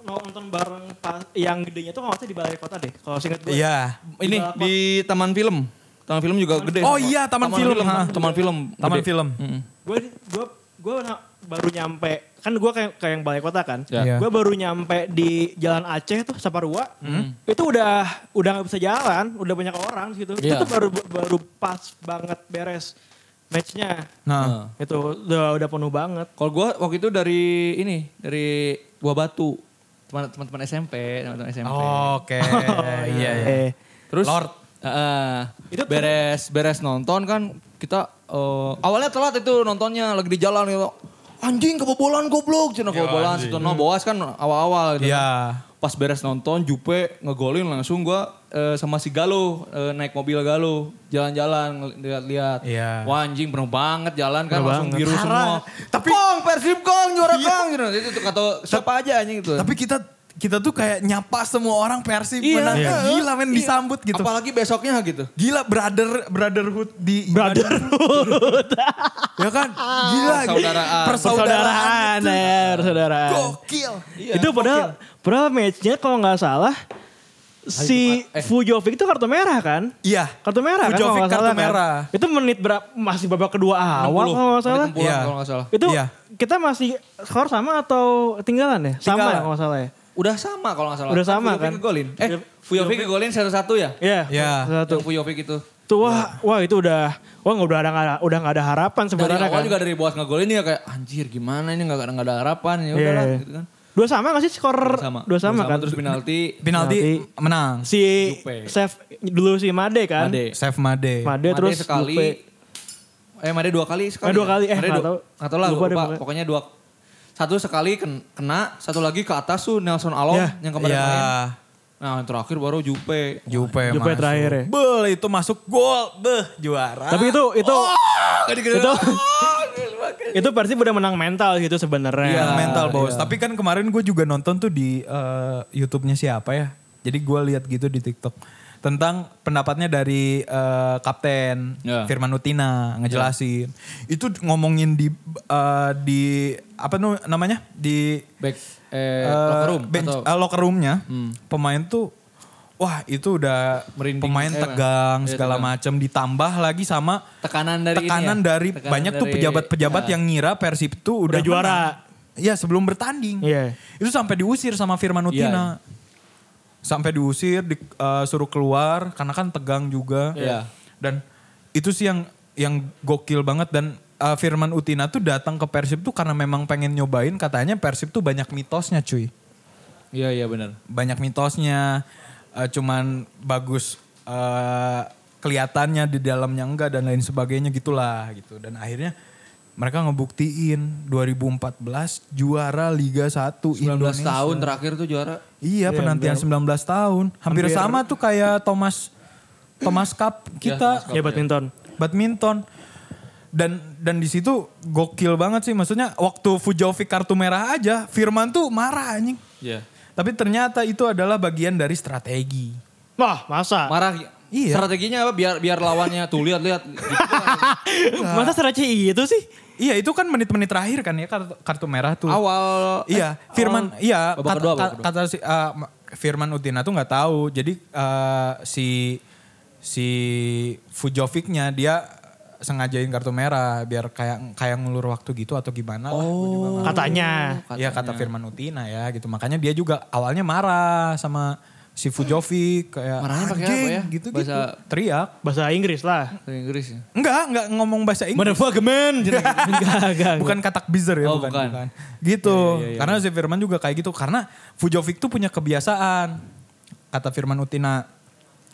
nonton bareng pas, yang gedenya tuh kalau di balai kota deh. Kalau singkat gue. Iya. Ini di Taman Film. Taman Film juga gede. Oh iya, Taman Film, ha. Taman Film. Taman gede. film. Mm. Gue gue gue baru nyampe kan gue kayak kayak yang balai kota kan. Ya. Iya. Gue baru nyampe di Jalan Aceh tuh Saparua. Itu udah udah nggak bisa jalan, udah banyak orang gitu. Iya. Itu baru baru pas banget beres matchnya. Nah, Itu udah udah penuh banget. Kalau gue waktu itu dari ini, dari Buah Batu. Teman- Teman-teman SMP, teman-teman SMP. oke. Iya, iya. Eh, Terus Lord. Heeh. Itu beres beres nonton kan kita eh, awalnya telat itu nontonnya lagi di jalan gitu. Anjing kebobolan goblok, cina kebobolan. Situ no boas kan awal-awal gitu. kan. Iya. Pas beres nonton Jupe ngegolin langsung gua eh, sama si Galo eh, naik mobil Galo jalan-jalan lihat-lihat. Iya. Wah anjing penuh banget jalan kan Penuh langsung banget. biru semua. Tapi- Kong Persib Kong juara Kong gitu. Itu kata siapa aja anjing itu. Tapi kita kita tuh kayak nyapa semua orang Persib Iya. menang. Iya. Gila men Iya. disambut gitu. Apalagi besoknya gitu. Gila brother brotherhood di Brotherhood. ya kan? Gila. Persaudaraan. Persaudaraan itu. ya, persaudaraan. Gokil. itu padahal padahal matchnya kalau nggak salah si eh. Fujovic itu kartu merah kan? Iya. Kartu merah kan? Fujovic kalau nggak kartu salah kan? merah. Itu menit berapa? Masih babak kedua awal 60, kalau nggak salah. Iya. kalau nggak salah. Itu Iya. kita masih skor sama atau tinggalan ya? Sama Tinggalan. ya kalau nggak salah ya? Udah sama kalau nggak salah. Udah sama Fujovic kan? ngegolin. Eh, Fujovic ngegolin satu-satu ya? Iya. Iya. Satu. Yang Fujovic itu. Tuh wah, wah itu udah wah nggak udah ada nggak ada udah nggak ada harapan Dari sebenarnya awal kan. juga dari Boas ngegolin ya kayak anjir gimana ini nggak nggak ada harapan ya Iya, udahlah iya. gitu kan. Dua sama nggak sih skor? Dua sama. Dua sama kan. Terus penalti. Penalti Penalti. menang. Si Jupe. save dulu si Made kan. Made. Save Made. Made, Made terus sekali. Eh Made dua kali sekali. Eh, dua ya? kali, eh, Made nggak dua- tahu. nggak tahu lah Lupa lupa. Pokoknya dua. Satu sekali ken- kena, satu lagi ke atas tuh Nelson Alom Ya. yang kemarin Iya. main. Nah yang terakhir baru Jupe. Jupe, Jupe masuk. terakhir ya. Bel itu masuk gol. Beh juara. Tapi itu itu Gitu. itu itu Persib udah menang mental gitu sebenarnya. Iya. mental bos. iya. Tapi kan kemarin gue juga nonton tuh di eh, YouTube-nya siapa ya. Jadi gue lihat gitu di TikTok tentang pendapatnya dari eh, Kapten Ya. Firman Utina ngejelasin. Itu ngomongin di eh, di apa namanya di Back eh, eh, locker room bench, atau eh, locker room-nya Hmm. pemain tuh wah itu udah Merinding, pemain eh, tegang iya, segala tegang. macam ditambah lagi sama tekanan dari tekanan ini ya? dari Tekanan banyak tuh dari- pejabat-pejabat ya. yang ngira Persib tuh udah, Udah juara. Iya sebelum bertanding. Iya. Itu sampai diusir sama Firman Utina. Sampai diusir, disuruh keluar karena kan tegang juga. Iya. Dan itu sih yang yang gokil banget dan uh, Firman Utina tuh datang ke Persib tuh karena memang pengen nyobain katanya Persib tuh banyak mitosnya cuy. Iya iya benar. Banyak mitosnya uh, cuman bagus uh, kelihatannya di dalamnya enggak dan lain sebagainya gitulah gitu. Dan akhirnya mereka ngebuktiin 2014 juara Liga 1 19 Indonesia. tahun terakhir tuh juara. Iya, penantian 19 tahun. Hampir, Hampir- sama tuh kayak Thomas Thomas Cup kita Thomas Ya badminton. badminton. Dan dan di situ gokil banget sih maksudnya waktu Fujovic kartu merah aja Firman tuh marah anjing. Iya. Tapi ternyata itu adalah bagian dari strategi. Wah, masa? Marah. Iya. Strateginya apa? Biar biar lawannya tuh lihat lihat. Gitu. Masa strategi itu sih? Iya itu kan menit-menit terakhir kan ya kartu, kartu merah tuh. Awal Iya, Firman iya Babak kata, kedua, babak ka- kedua. kata si uh, Ma- Firman Utina tuh nggak tahu. Jadi uh, si si Fujovicnya dia sengajain kartu merah biar kayak kayak ngulur waktu gitu atau gimana lah. Gua juga Katanya. Iya kata Firman Utina ya gitu. Makanya dia juga awalnya marah sama si Fujovic kayak Marahnya pakai apa ya? gitu gitu. Bahasa- Teriak. Bahasa Inggris lah. Bahasa Inggris ya. Enggak, enggak ngomong bahasa Inggris. Motherfucker man. enggak, enggak. Bukan katak bizar ya, Oh, bukan, bukan. bukan. Gitu. Iya, iya, iya. Karena si Firman juga kayak gitu. Karena Fujovic tuh punya kebiasaan. Kata Firman Utina.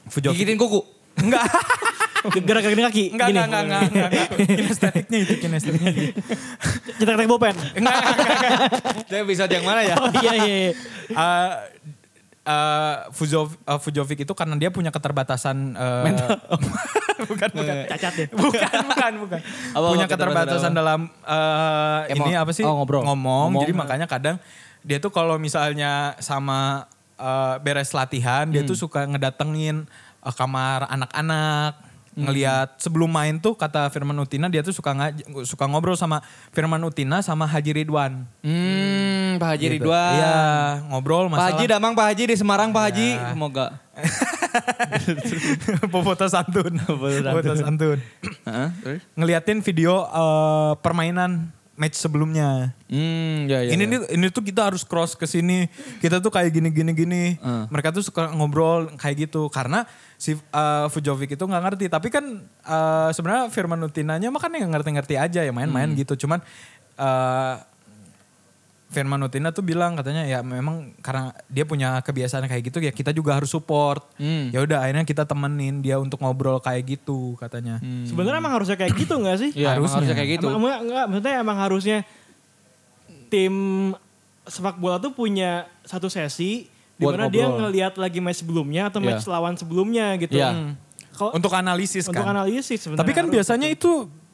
Fujovic. Gigitin kuku. Enggak. Gerak gini kaki. Enggak, gini. enggak, enggak, enggak, enggak, enggak. Kinestetiknya itu, kinestetiknya gitu. Cetak-cetak bolpen. Enggak, Saya bisa yang mana ya? Oh iya iya. Uh, uh, Fujov- uh, Fujovic itu karena dia punya keterbatasan uh, bukan bukan Cacat deh. bukan bukan bukan Apa, punya apa, keterbatasan keterbatasan dalam uh, Emang- ini apa sih oh, ngobrol. ngomong Ngomong. jadi makanya kadang dia tuh kalau misalnya sama uh, beres latihan dia Hmm. tuh suka ngedatengin uh, kamar anak-anak. Ngelihat sebelum main tuh kata Firman Utina dia tuh suka ngaj- suka ngobrol sama Firman Utina sama Haji Ridwan Hmm, Pak Haji Gitu. Ridwan. Iya, ngobrol Pak masalah. Haji Damang Pak Haji di Semarang Pak Haji. Ya. Semoga. Foto santun. Foto santun. Heeh, terus? Ngeliatin video eh, permainan match sebelumnya. Hmm, ya ya. ini ya. ini tuh kita harus cross ke sini. Kita tuh kayak gini gini gini. Hmm. Mereka tuh suka ngobrol kayak gitu karena si eh, Fujovic itu nggak ngerti. Tapi kan eh, sebenarnya Firman Utinanya mah kan nggak ngerti-ngerti aja ya main-main Hmm. gitu. Cuman eh, Firman Utina tuh bilang katanya ya memang karena dia punya kebiasaan kayak gitu ya kita juga harus support. Hmm. Ya udah akhirnya kita temenin dia untuk ngobrol kayak gitu katanya. Sebenarnya emang harusnya kayak gitu gak sih? Emang harusnya. harusnya kayak gitu. Emang, emang- enggak, maksudnya emang harusnya tim sepak bola tuh punya satu sesi di mana dia ngelihat lagi match sebelumnya atau Iya. match lawan sebelumnya gitu. Iya. Hmm. Kalau Untuk analisis untuk kan. analisis sebenarnya. Tapi kan biasanya itu uh,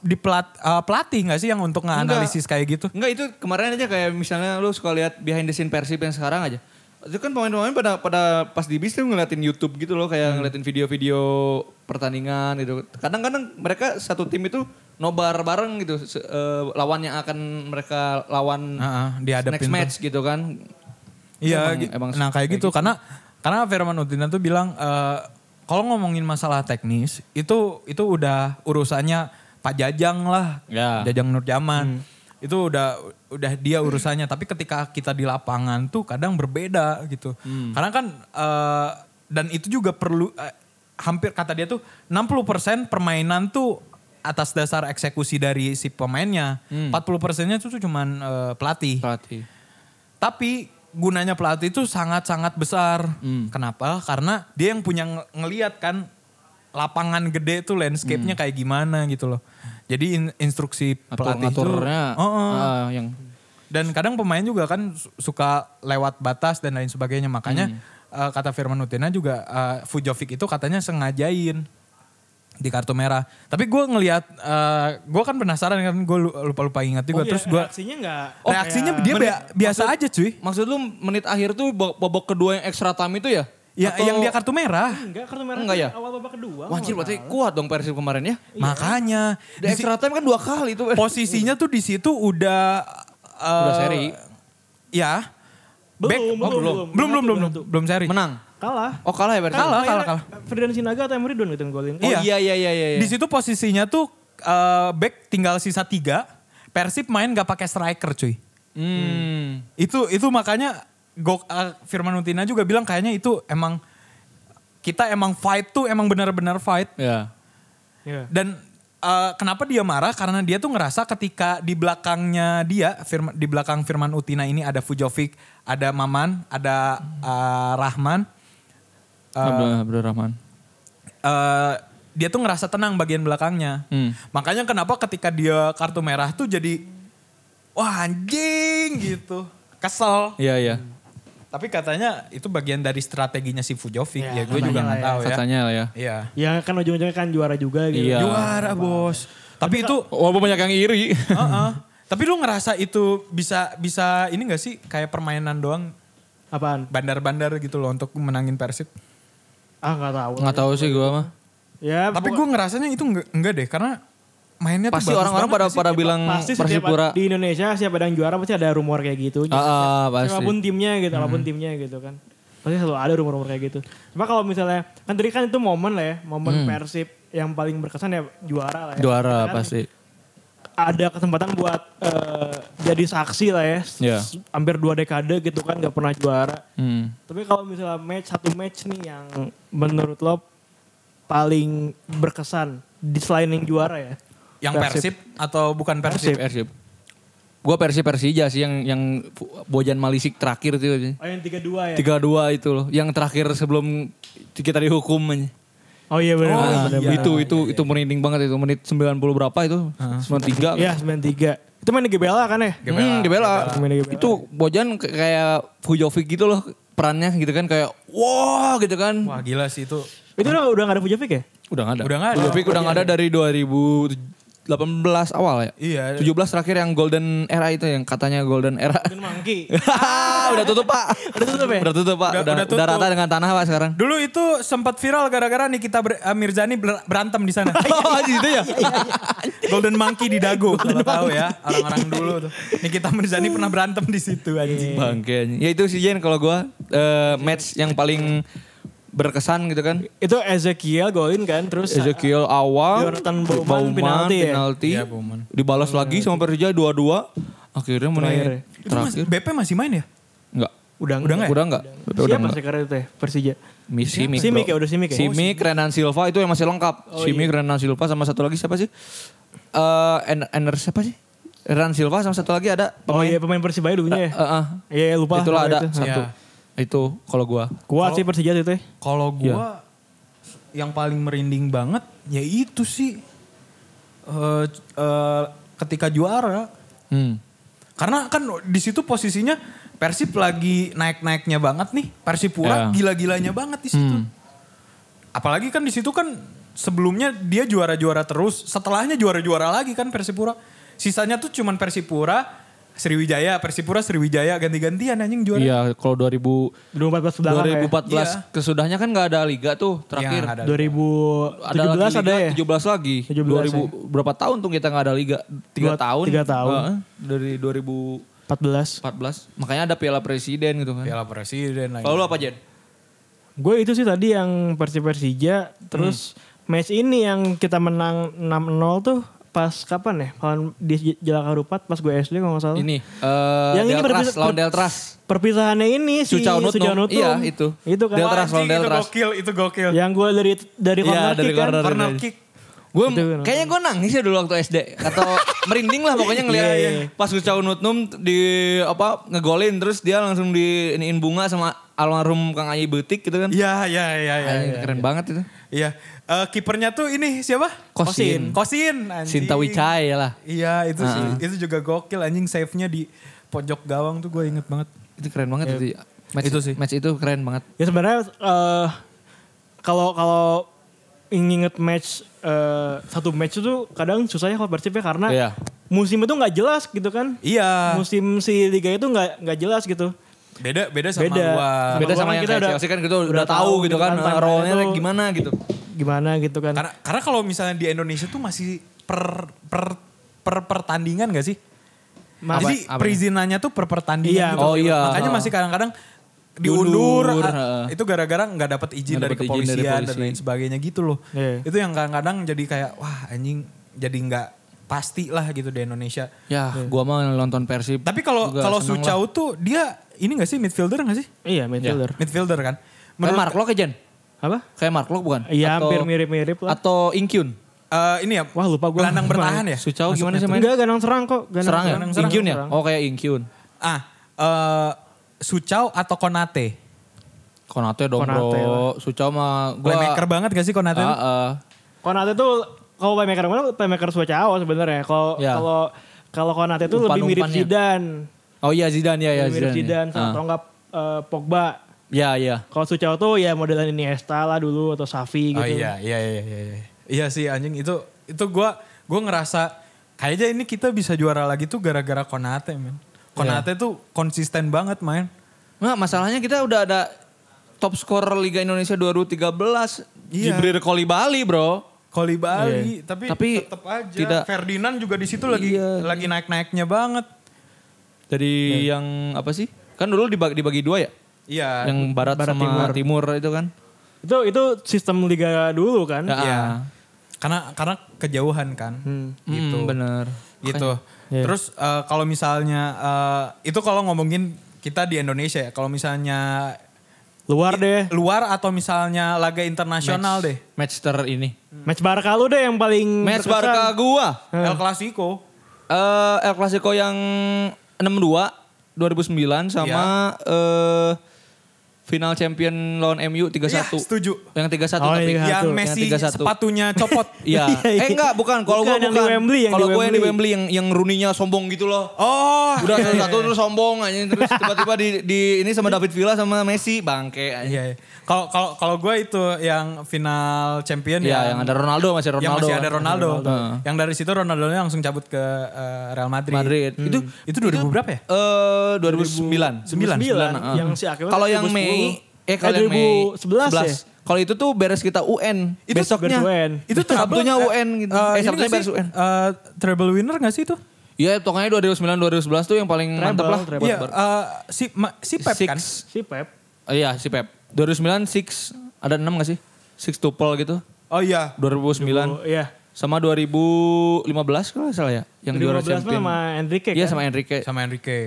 di pelat, uh, pelatih nggak sih yang untuk nganalisis kayak gitu? Enggak itu kemarin aja kayak misalnya lu suka lihat behind the scene Persib yang sekarang aja. Itu kan pemain-pemain pada pada pas di bis tuh ngeliatin YouTube gitu loh kayak ngeliatin video-video pertandingan gitu. Kadang-kadang mereka satu tim itu nobar bareng gitu se- eh, lawan yang akan mereka lawan Heeh, dihadapin next tuh. match gitu kan. Iya, Emang- gi- emang nah kayak kayak gitu. karena karena Firman Utina tuh bilang uh, kalau ngomongin masalah teknis itu itu udah urusannya Pak Jajang lah, Ya. Jajang Nurjaman. Itu udah udah dia urusannya. Tapi ketika kita di lapangan tuh kadang berbeda gitu. Karena kan uh, dan itu juga perlu uh, hampir kata dia tuh 60% permainan tuh atas dasar eksekusi dari si pemainnya. 40 persennya tuh cuman uh, pelatih. Pelatih. Tapi gunanya pelatih itu sangat-sangat besar. Kenapa? Karena dia yang punya ng- ngeliat kan lapangan gede tuh landscape-nya kayak gimana gitu loh. Jadi in- instruksi pelatih itu Oh, oh. ah, yang dan kadang pemain juga kan su- suka lewat batas dan lain sebagainya. Makanya eh, kata Firman Utina juga eh, Fujovic itu katanya sengajain di kartu merah. Tapi gue ngelihat, gue kan penasaran kan, gue lupa-lupa ingat juga. Oh iya, Terus gue reaksinya enggak reaksinya dia bia- biasa aja cuy. Maksud lu menit akhir tuh babak kedua yang extra time itu ya? Ya, Atau- yang dia kartu merah. enggak kartu merah Enggak ya? awal babak kedua. Wah anjir kalau berarti kuat dong Persib kemarin ya. Makanya Di extra time kan dua kali itu. posisinya tuh di situ udah eh, Udah seri. Ya. Belum, Back- belum, oh, belum. belum, belum, belum, belum, Satu. belum seri. Menang. Kalah. Oh kalah ya berarti? Kalah, kalah, kalah. Ferdinand Sinaga atau Emre Ridwan gitu yang golin. Oh Iya. iya iya iya iya. Di situ posisinya tuh eh, back tinggal sisa tiga. Persib main gak pakai striker cuy. Hmm. Itu itu makanya Go, eh, Firman Utina juga bilang kayaknya itu emang kita emang fight tuh emang benar-benar fight. Ya. Iya. Dan eh, kenapa dia marah? Karena dia tuh ngerasa ketika di belakangnya dia, Firman, di belakang Firman Utina ini ada Fujovic, ada Maman, ada eh, Rahman. Eh, Abdul, Abdul Rahman. eh, dia tuh ngerasa tenang bagian belakangnya. Hmm. Makanya kenapa ketika dia kartu merah tuh jadi wah anjing gitu. Kesel. Iya iya. Tapi katanya itu bagian dari strateginya si Fujovic. Ya, Ya, gue juga nggak lah tahu ya. Katanya lah ya. Iya. Ya kan ujung-ujungnya kan juara juga gitu. Iya. Juara bos. Tapi itu Walaupun banyak yang iri. Heeh. Tapi lu ngerasa itu bisa bisa ini gak sih kayak permainan doang Apaan? bandar-bandar gitu loh untuk menangin Persib. Ah nggak tahu. Nggak tahu sih gua mah. Ya. Tapi gue ngerasanya itu enggak, enggak deh karena mainnya Pasti orang-orang pada pada bilang Pasti Persipura. di Indonesia siapa ada yang juara pasti ada rumor kayak gitu. Ah, ah, pasti. Siapa pun timnya gitu, apa pun timnya gitu kan. Pasti selalu ada rumor-rumor kayak gitu. Cuma kalau misalnya, kan tadi kan itu momen lah ya, momen Persib yang paling berkesan ya juara lah ya. Juara Kan pasti. Ada kesempatan buat eh, jadi saksi lah ya. S- Hampir dua dekade gitu kan gak pernah juara. Hmm. Tapi kalau misalnya match, satu match nih yang menurut lo paling berkesan di selain yang juara ya. Yang Persib atau bukan Persib? Persib. Gua Persib Persija sih yang yang Bojan Malisik terakhir tuh. Oh yang 3-2 ya? Tiga dua itu loh. Yang terakhir sebelum kita dihukum aja. Oh iya benar. Oh, benar, iya. benar. itu itu itu merinding banget itu menit 90 berapa itu? 93. Iya 93. Itu main di GBLA kan ya? Hmm, di Bella. Main di GBLA. Itu Bojan kayak Fujovic gitu loh perannya gitu kan kayak wah gitu kan. Wah gila sih itu. Itu udah, udah gak ada Fujovic ya? Udah gak ada. Udah nggak ada. Fujovic udah gak ada dari 2018 awal ya. Iya. 17 terakhir yang golden era itu yang katanya golden era. Dan Mangki. udah tutup pak. Udah tutup ya? Udah tutup pak. Udah- Udah, udah udah, tutup. rata dengan tanah pak sekarang. Dulu itu sempat viral gara-gara Nikita Ber- eh, Mirzani ber- berantem di sana. oh gitu ya. Golden Monkey di Dago kalau tahu ya orang-orang dulu tuh. Nikita Mirzani pernah berantem di situ anjing. Bangke anjing. Ya itu sih Jen kalau gua eh, match yang paling berkesan gitu kan. Itu Ezekiel golin kan terus Ezekiel awal, Jonathan Bauman penalti ya? penalti, Iya, Bauman. dibalas lagi sama Persija 2-2. Akhirnya Terakhir ya? menit Itu mas, terakhir. BP masih main ya? Enggak. Udah Udah nggak ya? Udah enggak? BP udah Siapa enggak. sekarang itu ya? Persija. Simic bro. ya, udah Simic ya? Simic, Renan Silva itu yang masih lengkap. Oh, Simic, Renan Silva sama satu lagi siapa sih? Eh, En- Ener siapa sih? Renan Silva sama satu lagi ada Oh pemain. iya pemain Persibaya dulunya ya? Eh, eh. Iya iya, lupa. Itulah ada itu. satu. Iya. Itu kalau gua. Kuat sih Persija itu ya. Kalau gua yang paling merinding banget ya itu sih eh eh, ketika juara. Hmm. Karena kan di situ posisinya Persib lagi naik-naiknya banget nih. Persipura Ya. gila-gilanya banget di situ. Hmm. Apalagi kan di situ kan sebelumnya dia juara-juara terus, setelahnya juara-juara lagi kan Persipura. Sisanya tuh cuman Persipura, Sriwijaya, Persipura, Sriwijaya ganti-gantian anjing juara. Iya, kalau 2000 2014 belakang ya. 2014 Iya. kesudahnya kan nggak ada liga tuh terakhir. Iya, nggak ada. 2017 ada lagi ada liga, ya? 17 lagi. 17 2000 berapa tahun tuh kita nggak ada liga? Tiga Dua- tahun. tiga tahun. Heeh, dari 2014. 14. Makanya ada Piala Presiden gitu kan. Piala Presiden lagi. Kalau lu apa Jen? Gue itu sih tadi yang Persib Persija, terus match ini yang kita menang 6-0 tuh pas kapan ya? Kalau di Jalak Harupat pas gue SD kalau nggak salah. Ini eh Yang ini Deltras, berpisah- lawan per- Deltras. Perpisahannya ini si Sucau Nutnum. Sujanutnum. Iya, itu. Itu kan. Deltras lawan itu Deltras. gokil, itu gokil. Yang gue dari dari Iya, corner dari kick kan. corner. Kick. Gue Itu kan. kayaknya gue nangis ya dulu waktu SD atau merinding lah pokoknya ngeliat Iya, iya. pas Ucau Nutnum di apa ngegolin terus dia langsung diiniin bunga sama almarhum Kang Ayi Betik gitu kan. Iya, iya, iya, iya. Iya. keren banget itu. Iya. Eh, kipernya tuh ini siapa? Kosin. Kosin. anjing. Sinta Wicaya lah. Iya, itu sih. Ah. Itu juga gokil anjing save-nya di pojok gawang tuh gue inget banget. Itu keren banget itu. Match Itu sih. Match itu keren banget. Ya sebenarnya eh, kalau kalau inget match eh, satu match itu kadang susahnya kalau Persib ya karena Iya. musim itu nggak jelas gitu kan. Iya. Musim si liga itu nggak nggak jelas gitu. Beda beda sama Beda. gua. Sama Beda gua sama kan yang kita kayak udah- Chelsea kan kita udah, udah tahu tahu gitu gitu kan, kan, role-nya gimana gitu. Gimana gitu kan. Karena karena kalau misalnya di Indonesia tuh masih per per per pertandingan gak sih? Mas- Jadi Apa- apa? perizinannya tuh per pertandingan Iya, gitu. oh iya. Makanya masih kadang-kadang diundur. Heeh. itu gara-gara nggak dapat izin dari dapet izin dari kepolisian dan lain sebagainya gitu loh. Iya. Itu yang kadang-kadang jadi kayak wah anjing jadi nggak pasti lah gitu di Indonesia. Ya, gua mah nonton Persib. Tapi kalau kalau Sucau tuh dia ini gak sih midfielder gak sih? Iya midfielder. Midfielder kan. Kayak Mark Lok ya? Apa? Kayak Mark Lok bukan? Iya Atau- hampir mirip-mirip lah. Atau Inkyun? Eh, ini ya. Wah lupa gue. Gelandang bertahan ya? Sucau gimana sih main? Enggak gandang serang kok. Gandang Serang ya? serang. Inkyun ya? Serang. Oh kayak Inkyun. Ah, eh Sucau atau Konate? Konate dong Konate bro. Sucau mah gua... Playmaker banget gak sih Konate? Ah, ah. Konate tuh kalau playmaker mana playmaker Suacao sebenarnya. Kalau Ya. kalau kalau Konate tuh lebih mirip Umpan-umpannya. Zidane. Oh iya Zidane ya ya Lebih mirip Zidane Zidane. sama Ah. atau enggak eh, Pogba. Ya ya. Kalau Sucao tuh ya modelan Iniesta lah dulu atau Safi gitu. Oh iya, iya, iya, iya, iya. Iya sih anjing itu itu gua gua ngerasa kayaknya ini kita bisa juara lagi tuh gara-gara Konate, men. Konate tuh konsisten banget main. Nah masalahnya kita udah ada top scorer Liga Indonesia 2013. Iya. Jibril Kolibali bro. Kolibali, tapi, Tapi tetap aja. tidak- Ferdinand juga di situ lagi Iya. lagi naik-naiknya banget. Dari yang apa sih? Kan dulu dibagi, dibagi dua ya? Iya. Yang barat, Barat sama timur. timur. itu kan? Itu itu sistem liga dulu kan. Ya, Iya. ah. Karena karena kejauhan kan. Hmm. Gitu. Hmm, bener. Gitu. Iya. Terus eh, kalau misalnya eh, itu kalau ngomongin kita di Indonesia ya. Kalau misalnya Luar deh. luar atau misalnya laga internasional deh. Match ter ini. Match Barca lu deh yang paling Match berkesan. Barca gua. El Clasico. Eh El Clasico yang 62 2009 sama eh final champion lawan MU 3-1. Iya, setuju. Yang 3-1 Oh, tapi. iya. Yang Satu. Messi Yang 3-1. sepatunya copot. Iya. Iya, iya. eh enggak, bukan. Kalau gua Bukan, yang bukan. di Wembley, yang Kalau di gua yang di Wembley. Yang yang Rooney-nya sombong gitu loh. Oh. Udah iya, iya, satu terus sombong aja terus tiba-tiba di, di ini sama David Villa sama Messi bangke aja. Iya. iya. Kalau kalau kalau gue itu yang final champion Iya, yang ada Ronaldo masih Ronaldo. Yang masih ada Ronaldo. Heeh. Yang dari situ Ronaldo langsung cabut ke eh, Real Madrid. Madrid. Itu Itu 2000 berapa ya? eh 2009. 9. heeh. Yang si Kalau yang 2010. Mei eh kalau yang Mei 2011 ya? Kalau itu tuh beres kita UN. Itu Besoknya. UN. Itu treble, Sabtunya eh, UN gitu. eh, Eh, ini Sabtunya beres? UN. Eh, treble winner gak sih itu? Iya, pokoknya 2009 2011 tuh yang paling mantap lah. treble. Iya, eh, si ma- si Pep Six. kan? Si Pep. Oh, iya, si Pep. 2009 six ada 6 gak sih? Six tuple gitu. Oh iya. 2009 Oh, iya. sama 2015 kalau salah ya, yang juara 2015 champion. sama Enrique Iya kan? sama Enrique. Sama Enrique.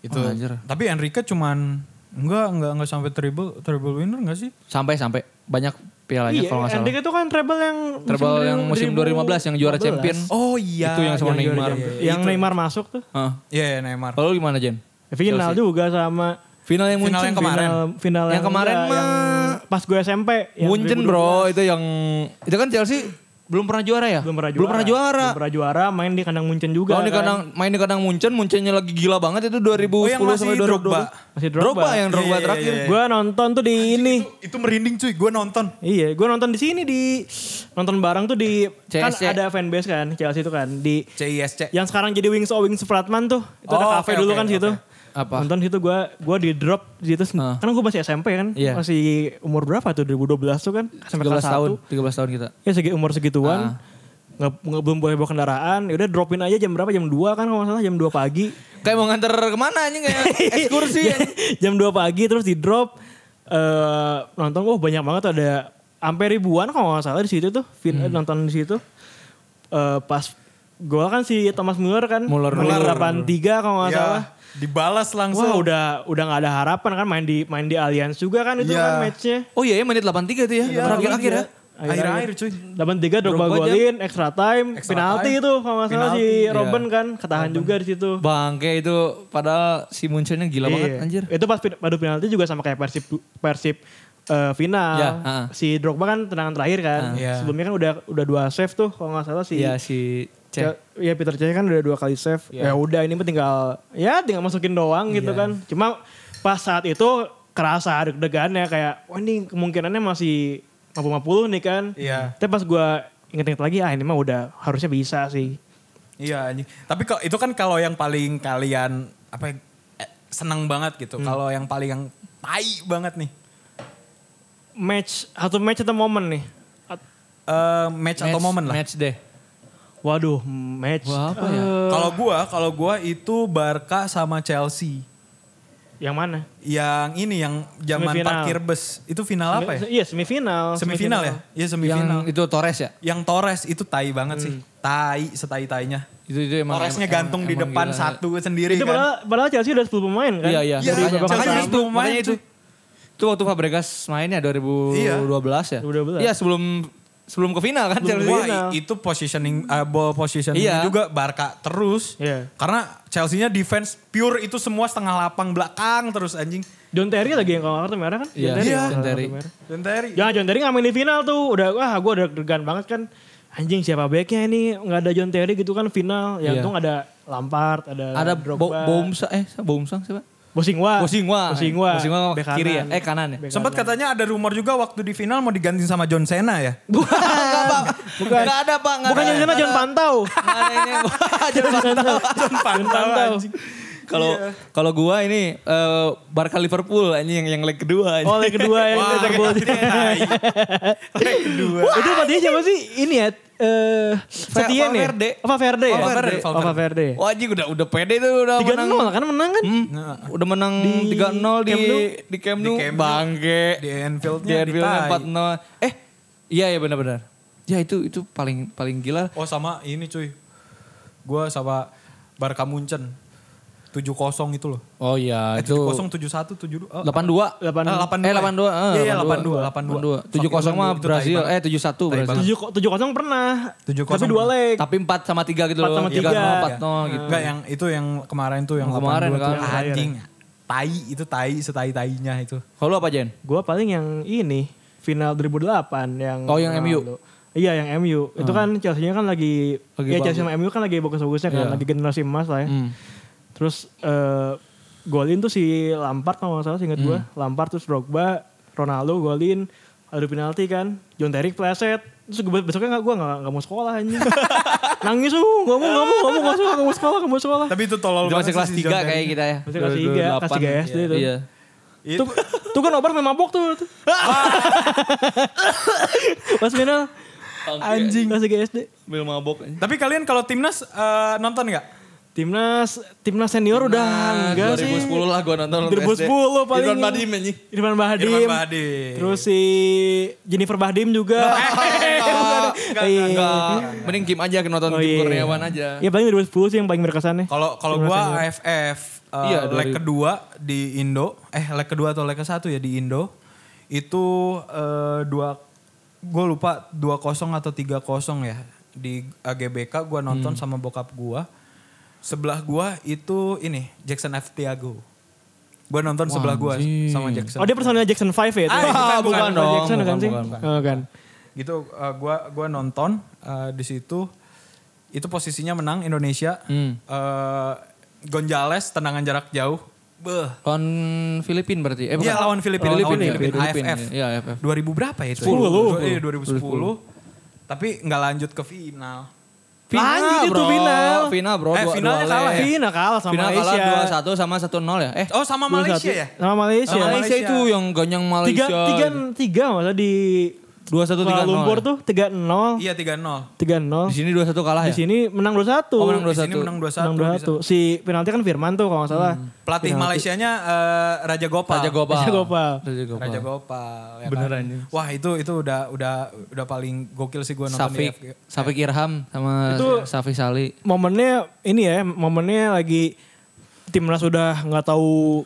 Itu. Oh, anjir. Tapi Enrique cuman enggak enggak enggak sampai treble treble winner enggak sih? Sampai sampai banyak pialanya Iya, kalau nggak salah. Enrique itu kan treble yang Treble yang musim 2015 yang juara 2015. champion. Oh iya. Itu yang sama Yang juara Neymar. champion. Yang Neymar masuk tuh. Heeh. Iya, iya, Neymar. Kalau lu gimana Jen? Final juga sama Final yang Final Munchen. yang kemarin. Final, final Yang kemarin enggak, mah- yang pas gue SMP. yang Munchen 2012. bro, itu yang itu kan Chelsea belum pernah juara ya? Belum pernah juara. Belum pernah juara. Belum pernah juara, main di kandang Munchen juga. Lawan di kan. kandang main di kandang Munchen, Munchennya lagi gila banget itu 2010 Oh, yang masih sampai 2012. Drogba. Masih Drogba, Drogba. yang Drogba Iya, iya, terakhir. iya, iya. Gue nonton tuh di ini. Itu, itu merinding cuy, gue nonton. Iya, gue nonton di sini di nonton bareng tuh di kan CSC. ada fanbase kan Chelsea itu kan di CISC. yang sekarang jadi Wings O Wings Flatman tuh itu Oh, ada cafe oke, dulu oke, kan situ. oke. Apa? Nonton situ gue gue di drop di situ Ah. karena gue masih SMP kan Iya. masih umur berapa tuh 2012 tuh kan sampai 13 kelas tahun, 1 13 tahun kita. ya segi umur segituan Ah. nggak nggak belum boleh bawa kendaraan ya udah dropin aja jam berapa jam 2 kan kalau nggak salah jam 2 pagi Kayak mau nganter ke mana aja kayak ekskursi. Iya. jam 2 pagi terus di drop eh nonton wah banyak banget tuh ada sampai ribuan kalau nggak salah di situ tuh fin- Hmm. nonton di situ Eh pas gol kan si Thomas Muller kan Muller. Muller. 83 kalau nggak salah Ya, dibalas langsung. Wah udah udah nggak ada harapan kan main di main di Allianz juga kan itu Iya. kan matchnya. Oh iya ya menit 83 itu ya. Terakhir-akhir ya. Akhir-akhir cuy. 83 Drogba Drogba golin, extra time, Extra penalti time. itu kalau nggak salah si Penalti, Robben kan ketahan juga di situ. Bangke itu padahal si Munchennya gila banget Iya. anjir. Itu pas padu penalti juga sama kayak Persib Persib eh, final. Ya, ha. Si Drogba kan tendangan terakhir kan. Ha. Iya. Sebelumnya kan udah udah dua save tuh kalau nggak salah si Iya si C. Ya, ya Peter Cech kan udah dua kali save. Iya. Ya udah ini mah tinggal ya tinggal masukin doang gitu Iya. kan. Cuma pas saat itu kerasa deg-degannya kayak wah ini kemungkinannya masih 50-50 nih kan. Iya. Tapi pas gue inget-inget lagi ah ini mah udah harusnya bisa sih. Iya anjing. Tapi kalau itu kan kalau yang paling kalian apa ya, eh, seneng banget gitu. Kalau yang paling yang tai banget nih. Match, satu match atau momen nih? At- Eh, match, atau momen lah. Match deh. Waduh, match. Wah, apa ya? Eh, Kalau gua, kalau gua itu Barca sama Chelsea. yang mana? Yang ini yang zaman Semifinal. parkir bus. Itu final apa ya? Iya semifinal. Semifinal ya? Iya semifinal. Yang itu Torres ya? Yang Torres itu tai banget sih. Tai, setai-tainya. Itu itu emang Torresnya emang- gantung di emang depan gila. satu sendiri Itu kan. padahal, padahal Chelsea udah 10 pemain kan? Iya iya. Iya, Makanya- Chelsea makanya udah itu, sepuluh makanya main, itu. Itu waktu Fabregas mainnya 2012 ya? 2012. Iya sebelum sebelum ke final kan Sebelum Chelsea. Wah, final. itu positioning uh, ball positioning Iya. juga Barca terus. Iya. Karena Chelsea-nya defense pure itu semua setengah lapang belakang terus anjing. John Terry lagi yang kalau kartu merah kan? Iya, John Terry. iya, yang John Terry. Dan Terry. Jangan John Terry nggak main di final tuh. Udah wah gue udah deg-degan banget kan. Anjing siapa backnya ini nggak ada John Terry gitu kan final. Ya Iya. untung ada Lampard, ada Ada Bo Drogba. Bomsa eh Bomsang siapa? Bosingwa. Bosingwa. Bosingwa. Bosingwa kiri ya? Eh kanan ya? Sempat katanya ada rumor juga waktu di final mau diganti sama John Cena ya. Bukan, Pak. Bukan. Nggak ada Pak. Bukan ada. John Cena, John Pantau. Nggak ada ini. John John Pantau. John Pantau. Kalau kalau gua ini eh, Barca Liverpool anjing yang yang leg kedua anjing. Oh, leg kedua yang Wah, Liverpool. Leg kedua. Itu berarti siapa sih? Ini ya, eh Setien ya? Valverde. Apa Verde ya? Valverde, Oh, Valverde. Wah anjing udah udah pede tuh udah Tiga menang. nol kan menang kan? Hmm, udah menang 3-0 di di Camp Nou. Di Camp Nou. Bangke. Di Di Anfield-nya Anfield ditai. 4-0. Eh, iya ya benar-benar. Ya itu itu paling paling gila. Oh sama ini cuy. Gua sama Barca Munchen. 7-0 itu loh. Oh iya, Eh, itu 7-0, 7-1, 7-2. Oh, 82. Delapan. Ah, 82. Eh 82. eh, Iya, iya 82. 82. 82. 70 mah Itu tai Brazil. Eh 71 Tai Brazil. Tujuh tujuh kosong pernah. 7-0 Tapi dua leg. Tapi 4 sama 3 gitu Empat loh. sama Iya, tiga. 4-0 gitu. Enggak yang itu yang kemarin tuh yang kemarin 82 tuh. kan. Anjing. Tai itu tai setai-tainya itu. Kalau apa Jen? Gue paling yang ini final 2008 yang Oh, yang MU? Iya yang MU. Itu kan Chelsea-nya kan lagi, Lagi ya. Chelsea sama MU kan lagi bagus-bagusnya kan, Iya. lagi generasi emas lah ya. Hmm. Terus eh golin tuh si Lampard kalau nggak salah inget gue. Lampard terus Drogba, Ronaldo golin, adu penalti kan. John Terry pleset. Terus gue besoknya gak, gue gak, gak mau sekolah anjing. Nangis tuh, gak mau, gak mau, gak mau, gak mau, gak mau sekolah, gak mau sekolah. Tapi itu tolol Itu masih banget kelas sih si 3 John kayak kita ya. Masih kelas tiga, kelas tiga SD itu. Iya. Itu Tuh, tuh kan obat main mabok tuh. tuh. Pas final. Anjing. Kelas 3 SD. Bil mabok anjing. Tapi kalian kalau timnas eh, nonton nggak? Timnas, timnas senior udah Nah, enggak sih. 2010 lah gua nonton. 2010 paling. Irfan Badim anjing. Irfan Bahdim. Irfan Bahdim. Terus si Jennifer Bahdim juga. Enggak, Iya. enggak. Mending Kim aja nonton Oh, Kim iya. Kurniawan aja. Ya paling 2010 sih yang paling berkesan nih. Kalau kalau Timnas gua senior. AFF eh, Iya, leg 2000. kedua di Indo, eh leg kedua atau leg ke satu ya di Indo itu eh, dua gue lupa 2-0 atau 3-0 ya di AGBK gua nonton Hmm. sama bokap gua. Sebelah gua itu ini Jackson F. Tiago. Gua nonton sebelah gua anjing. sama Jackson. Oh dia personilnya Jackson 5 ya itu? Ah, bukan, bukan, bukan dong, Jackson bukan, kan sih? bukan, bukan. Oh, kan. gitu eh, gua gua nonton eh, di situ itu posisinya menang Indonesia. Hmm. Eh, Gonzales tendangan jarak jauh. Beh. Lawan Filipin berarti. Eh, bukan. Iya lawan Filipina, Oh, lawan Filipin, Filipina, ya, Filipin, AFF. Iya, AFF. 2000 berapa ya itu? 10. Dua- Iya 2010. Tapi nggak lanjut ke final. Lanjut itu final. Final bro. Eh, dua- finalnya dua kalah ya? Final kalah sama Final kalah Malaysia. 2-1 sama 1-0 ya. Eh, Oh sama 2-1. Malaysia ya? Sama Malaysia. Sama Malaysia, Malaysia. itu yang ganyang Malaysia. Tiga, tiga, tiga masa di 2-1 Kuala 3-0. Lumpur ya? tuh 3-0. Iya 3-0. 3-0. Di sini 2-1 kalah Di ya? sini menang 2-1. Oh, menang Di sini 2-1. menang 2-1. Menang 2-1. Si penalti kan Firman tuh kalau nggak salah. Pelatih Penalti. Malaysianya eh, Raja Gopal. Raja Gopal. Raja Gopal. Raja Gopal. Raja Gopal. ya Bener kan? Wah itu itu udah udah udah paling gokil sih gue nonton Safik, di FG. Safik Irham sama Itu- Safi Sali. Momennya ini ya, momennya lagi timnas udah nggak tahu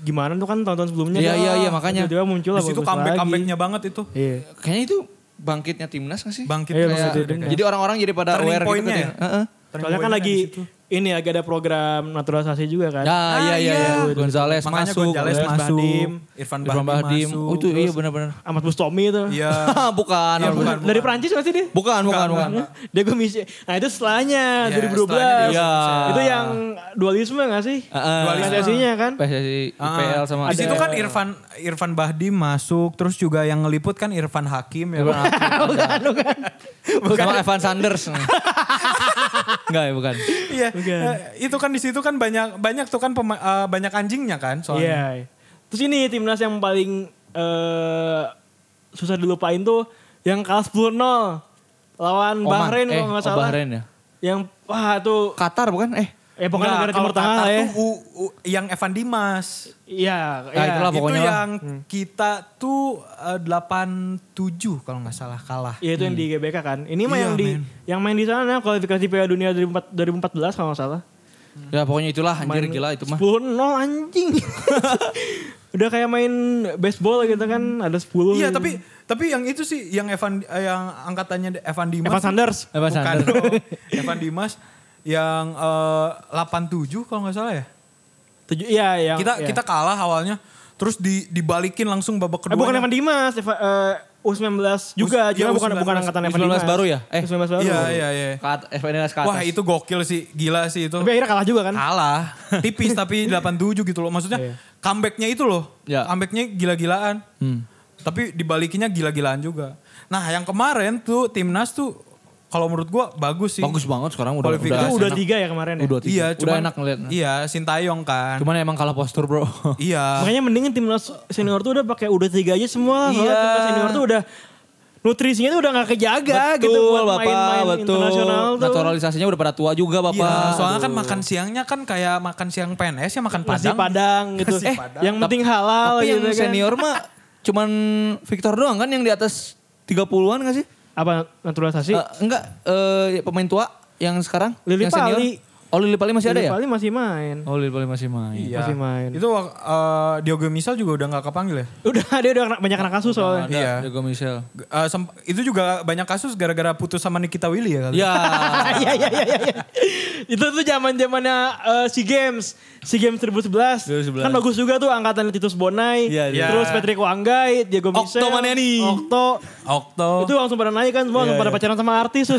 gimana tuh kan tahun-tahun sebelumnya. Iya, iya, iya, makanya. Tiba-tiba muncul lah Di situ bagus comeback lagi. comebacknya banget itu. Iya. Kayaknya itu bangkitnya timnas gak sih? Bangkit Iya, kayak-. Jadi orang-orang jadi pada Turning aware gitu point-nya kan ya? Heeh. turning Soalnya kan lagi. Ini lagi ada program naturalisasi juga kan. Ya, Ah, iya, iya, iya. iya. Gonzales Makanya masuk. Gonzales Gonzales masuk. Bahdim. Irfan Irfan Bahdim, Bahdim. masuk. Oh itu iya benar-benar. Ahmad Bustomi itu. Iya. bukan. Iya, bukan. bukan. Dari Prancis masih dia? Bukan, bukan, bukan. Dia gue misi. Nah itu setelahnya Iya, 2012. setelahnya dia- Iya. Itu yang dualisme gak sih? Heeh. Dualisme. PSSI-nya kan? PSSI, Ah, IPL sama di situ kan Irfan Irfan Bahdim masuk terus juga yang ngeliput kan Irfan Hakim ya. Irfan Bang? Hakim. Sama Evan Sanders. Enggak ya, bukan. Iya. Bukan. eh, itu kan di situ kan banyak banyak tuh kan pema- eh, banyak anjingnya kan soalnya. Iya. Terus ini timnas yang paling eh, susah dilupain tuh yang kalah 10-0 lawan Oman. Bahrain eh, kalau nggak oh, salah. Bahrain ya. Yang wah tuh Qatar bukan? Eh. Eh pokoknya Enggak, negara Timur Tengah lah ya. tuh U- U- yang Evan Dimas. Iya, Nah, iya. itulah pokoknya itu yang kita tuh eh, 87 kalau nggak salah kalah. Iya itu yang di GBK kan. Ini mah Iya, yang di men. yang main di sana kualifikasi Piala Dunia 2004 2014 kalau nggak salah. Ya pokoknya itulah anjir Main gila itu mah. 10-0 anjing. Udah kayak main baseball gitu kan ada 10. Iya, tapi tapi yang itu sih yang Evan yang angkatannya Evan Dimas. Evan Sanders. Evan Sanders. Evan Dimas yang eh, 87 kalau nggak salah ya. Tujuh, iya yang kita iya. kita kalah awalnya terus di dibalikin langsung babak Eh, kedua. bukan Evan Dimas, Eva, eh, U19 juga, U- cuma iya, bukan U19. bukan angkatan Evan U19 Dimas. baru ya? Eh. U19 baru. Iya iya iya. Kat, FNLS ke atas. Wah itu gokil sih, gila sih itu. Tapi akhirnya kalah juga kan? Kalah, tipis tapi 87 gitu loh. Maksudnya Iya. comebacknya itu loh, Ya. comebacknya gila-gilaan. Hmm. Tapi dibalikinnya gila-gilaan juga. Nah yang kemarin tuh timnas tuh kalau menurut gue bagus sih. Bagus banget sekarang udah. Itu udah enak. tiga ya kemarin ya. Udah tiga. Iya, udah cuman enak ngeliat. Iya, Sintayong kan. Cuman emang kalah postur bro. iya. Makanya mendingan timnas senior tuh udah pakai udah tiga aja semua. Iya. Timnas senior tuh udah nutrisinya tuh udah gak kejaga gitu betul buat bapak, main-main betul. internasional tuh. Naturalisasinya udah pada tua juga bapak. Iya, soalnya kan Aduh. makan siangnya kan kayak makan siang PNS ya makan Nasi padang. padang gitu. Nasi eh, Padang. yang penting halal Tapi yang gitu kan. senior mah cuman Victor doang kan yang di atas 30-an gak sih? Apa naturalisasi? Eh, enggak, eh, pemain tua yang sekarang? Lili yang senior? Pali. Oh Lili Pali masih ada ya? Paling masih main. Oh Lili Pali masih main. Iya. Masih main. Itu eh, Diogo Misal juga udah nggak kepanggil ya? Udah dia udah banyak kena kasus soalnya. Ada Iya. Diego Michel. Eh, sem- itu juga banyak kasus gara-gara putus sama Nikita Willy ya kali? Ya. Iya iya iya iya. Itu tuh zaman-zamannya eh, SEA Games. SEA Games 2011. 2011. Kan bagus juga tuh angkatan Titus Bonai. Iya, iya. Terus Patrick Wanggai, Diego Okto Michel. Maneni. Okto. Okto. Itu langsung pada naik kan semua langsung pada pacaran sama artis.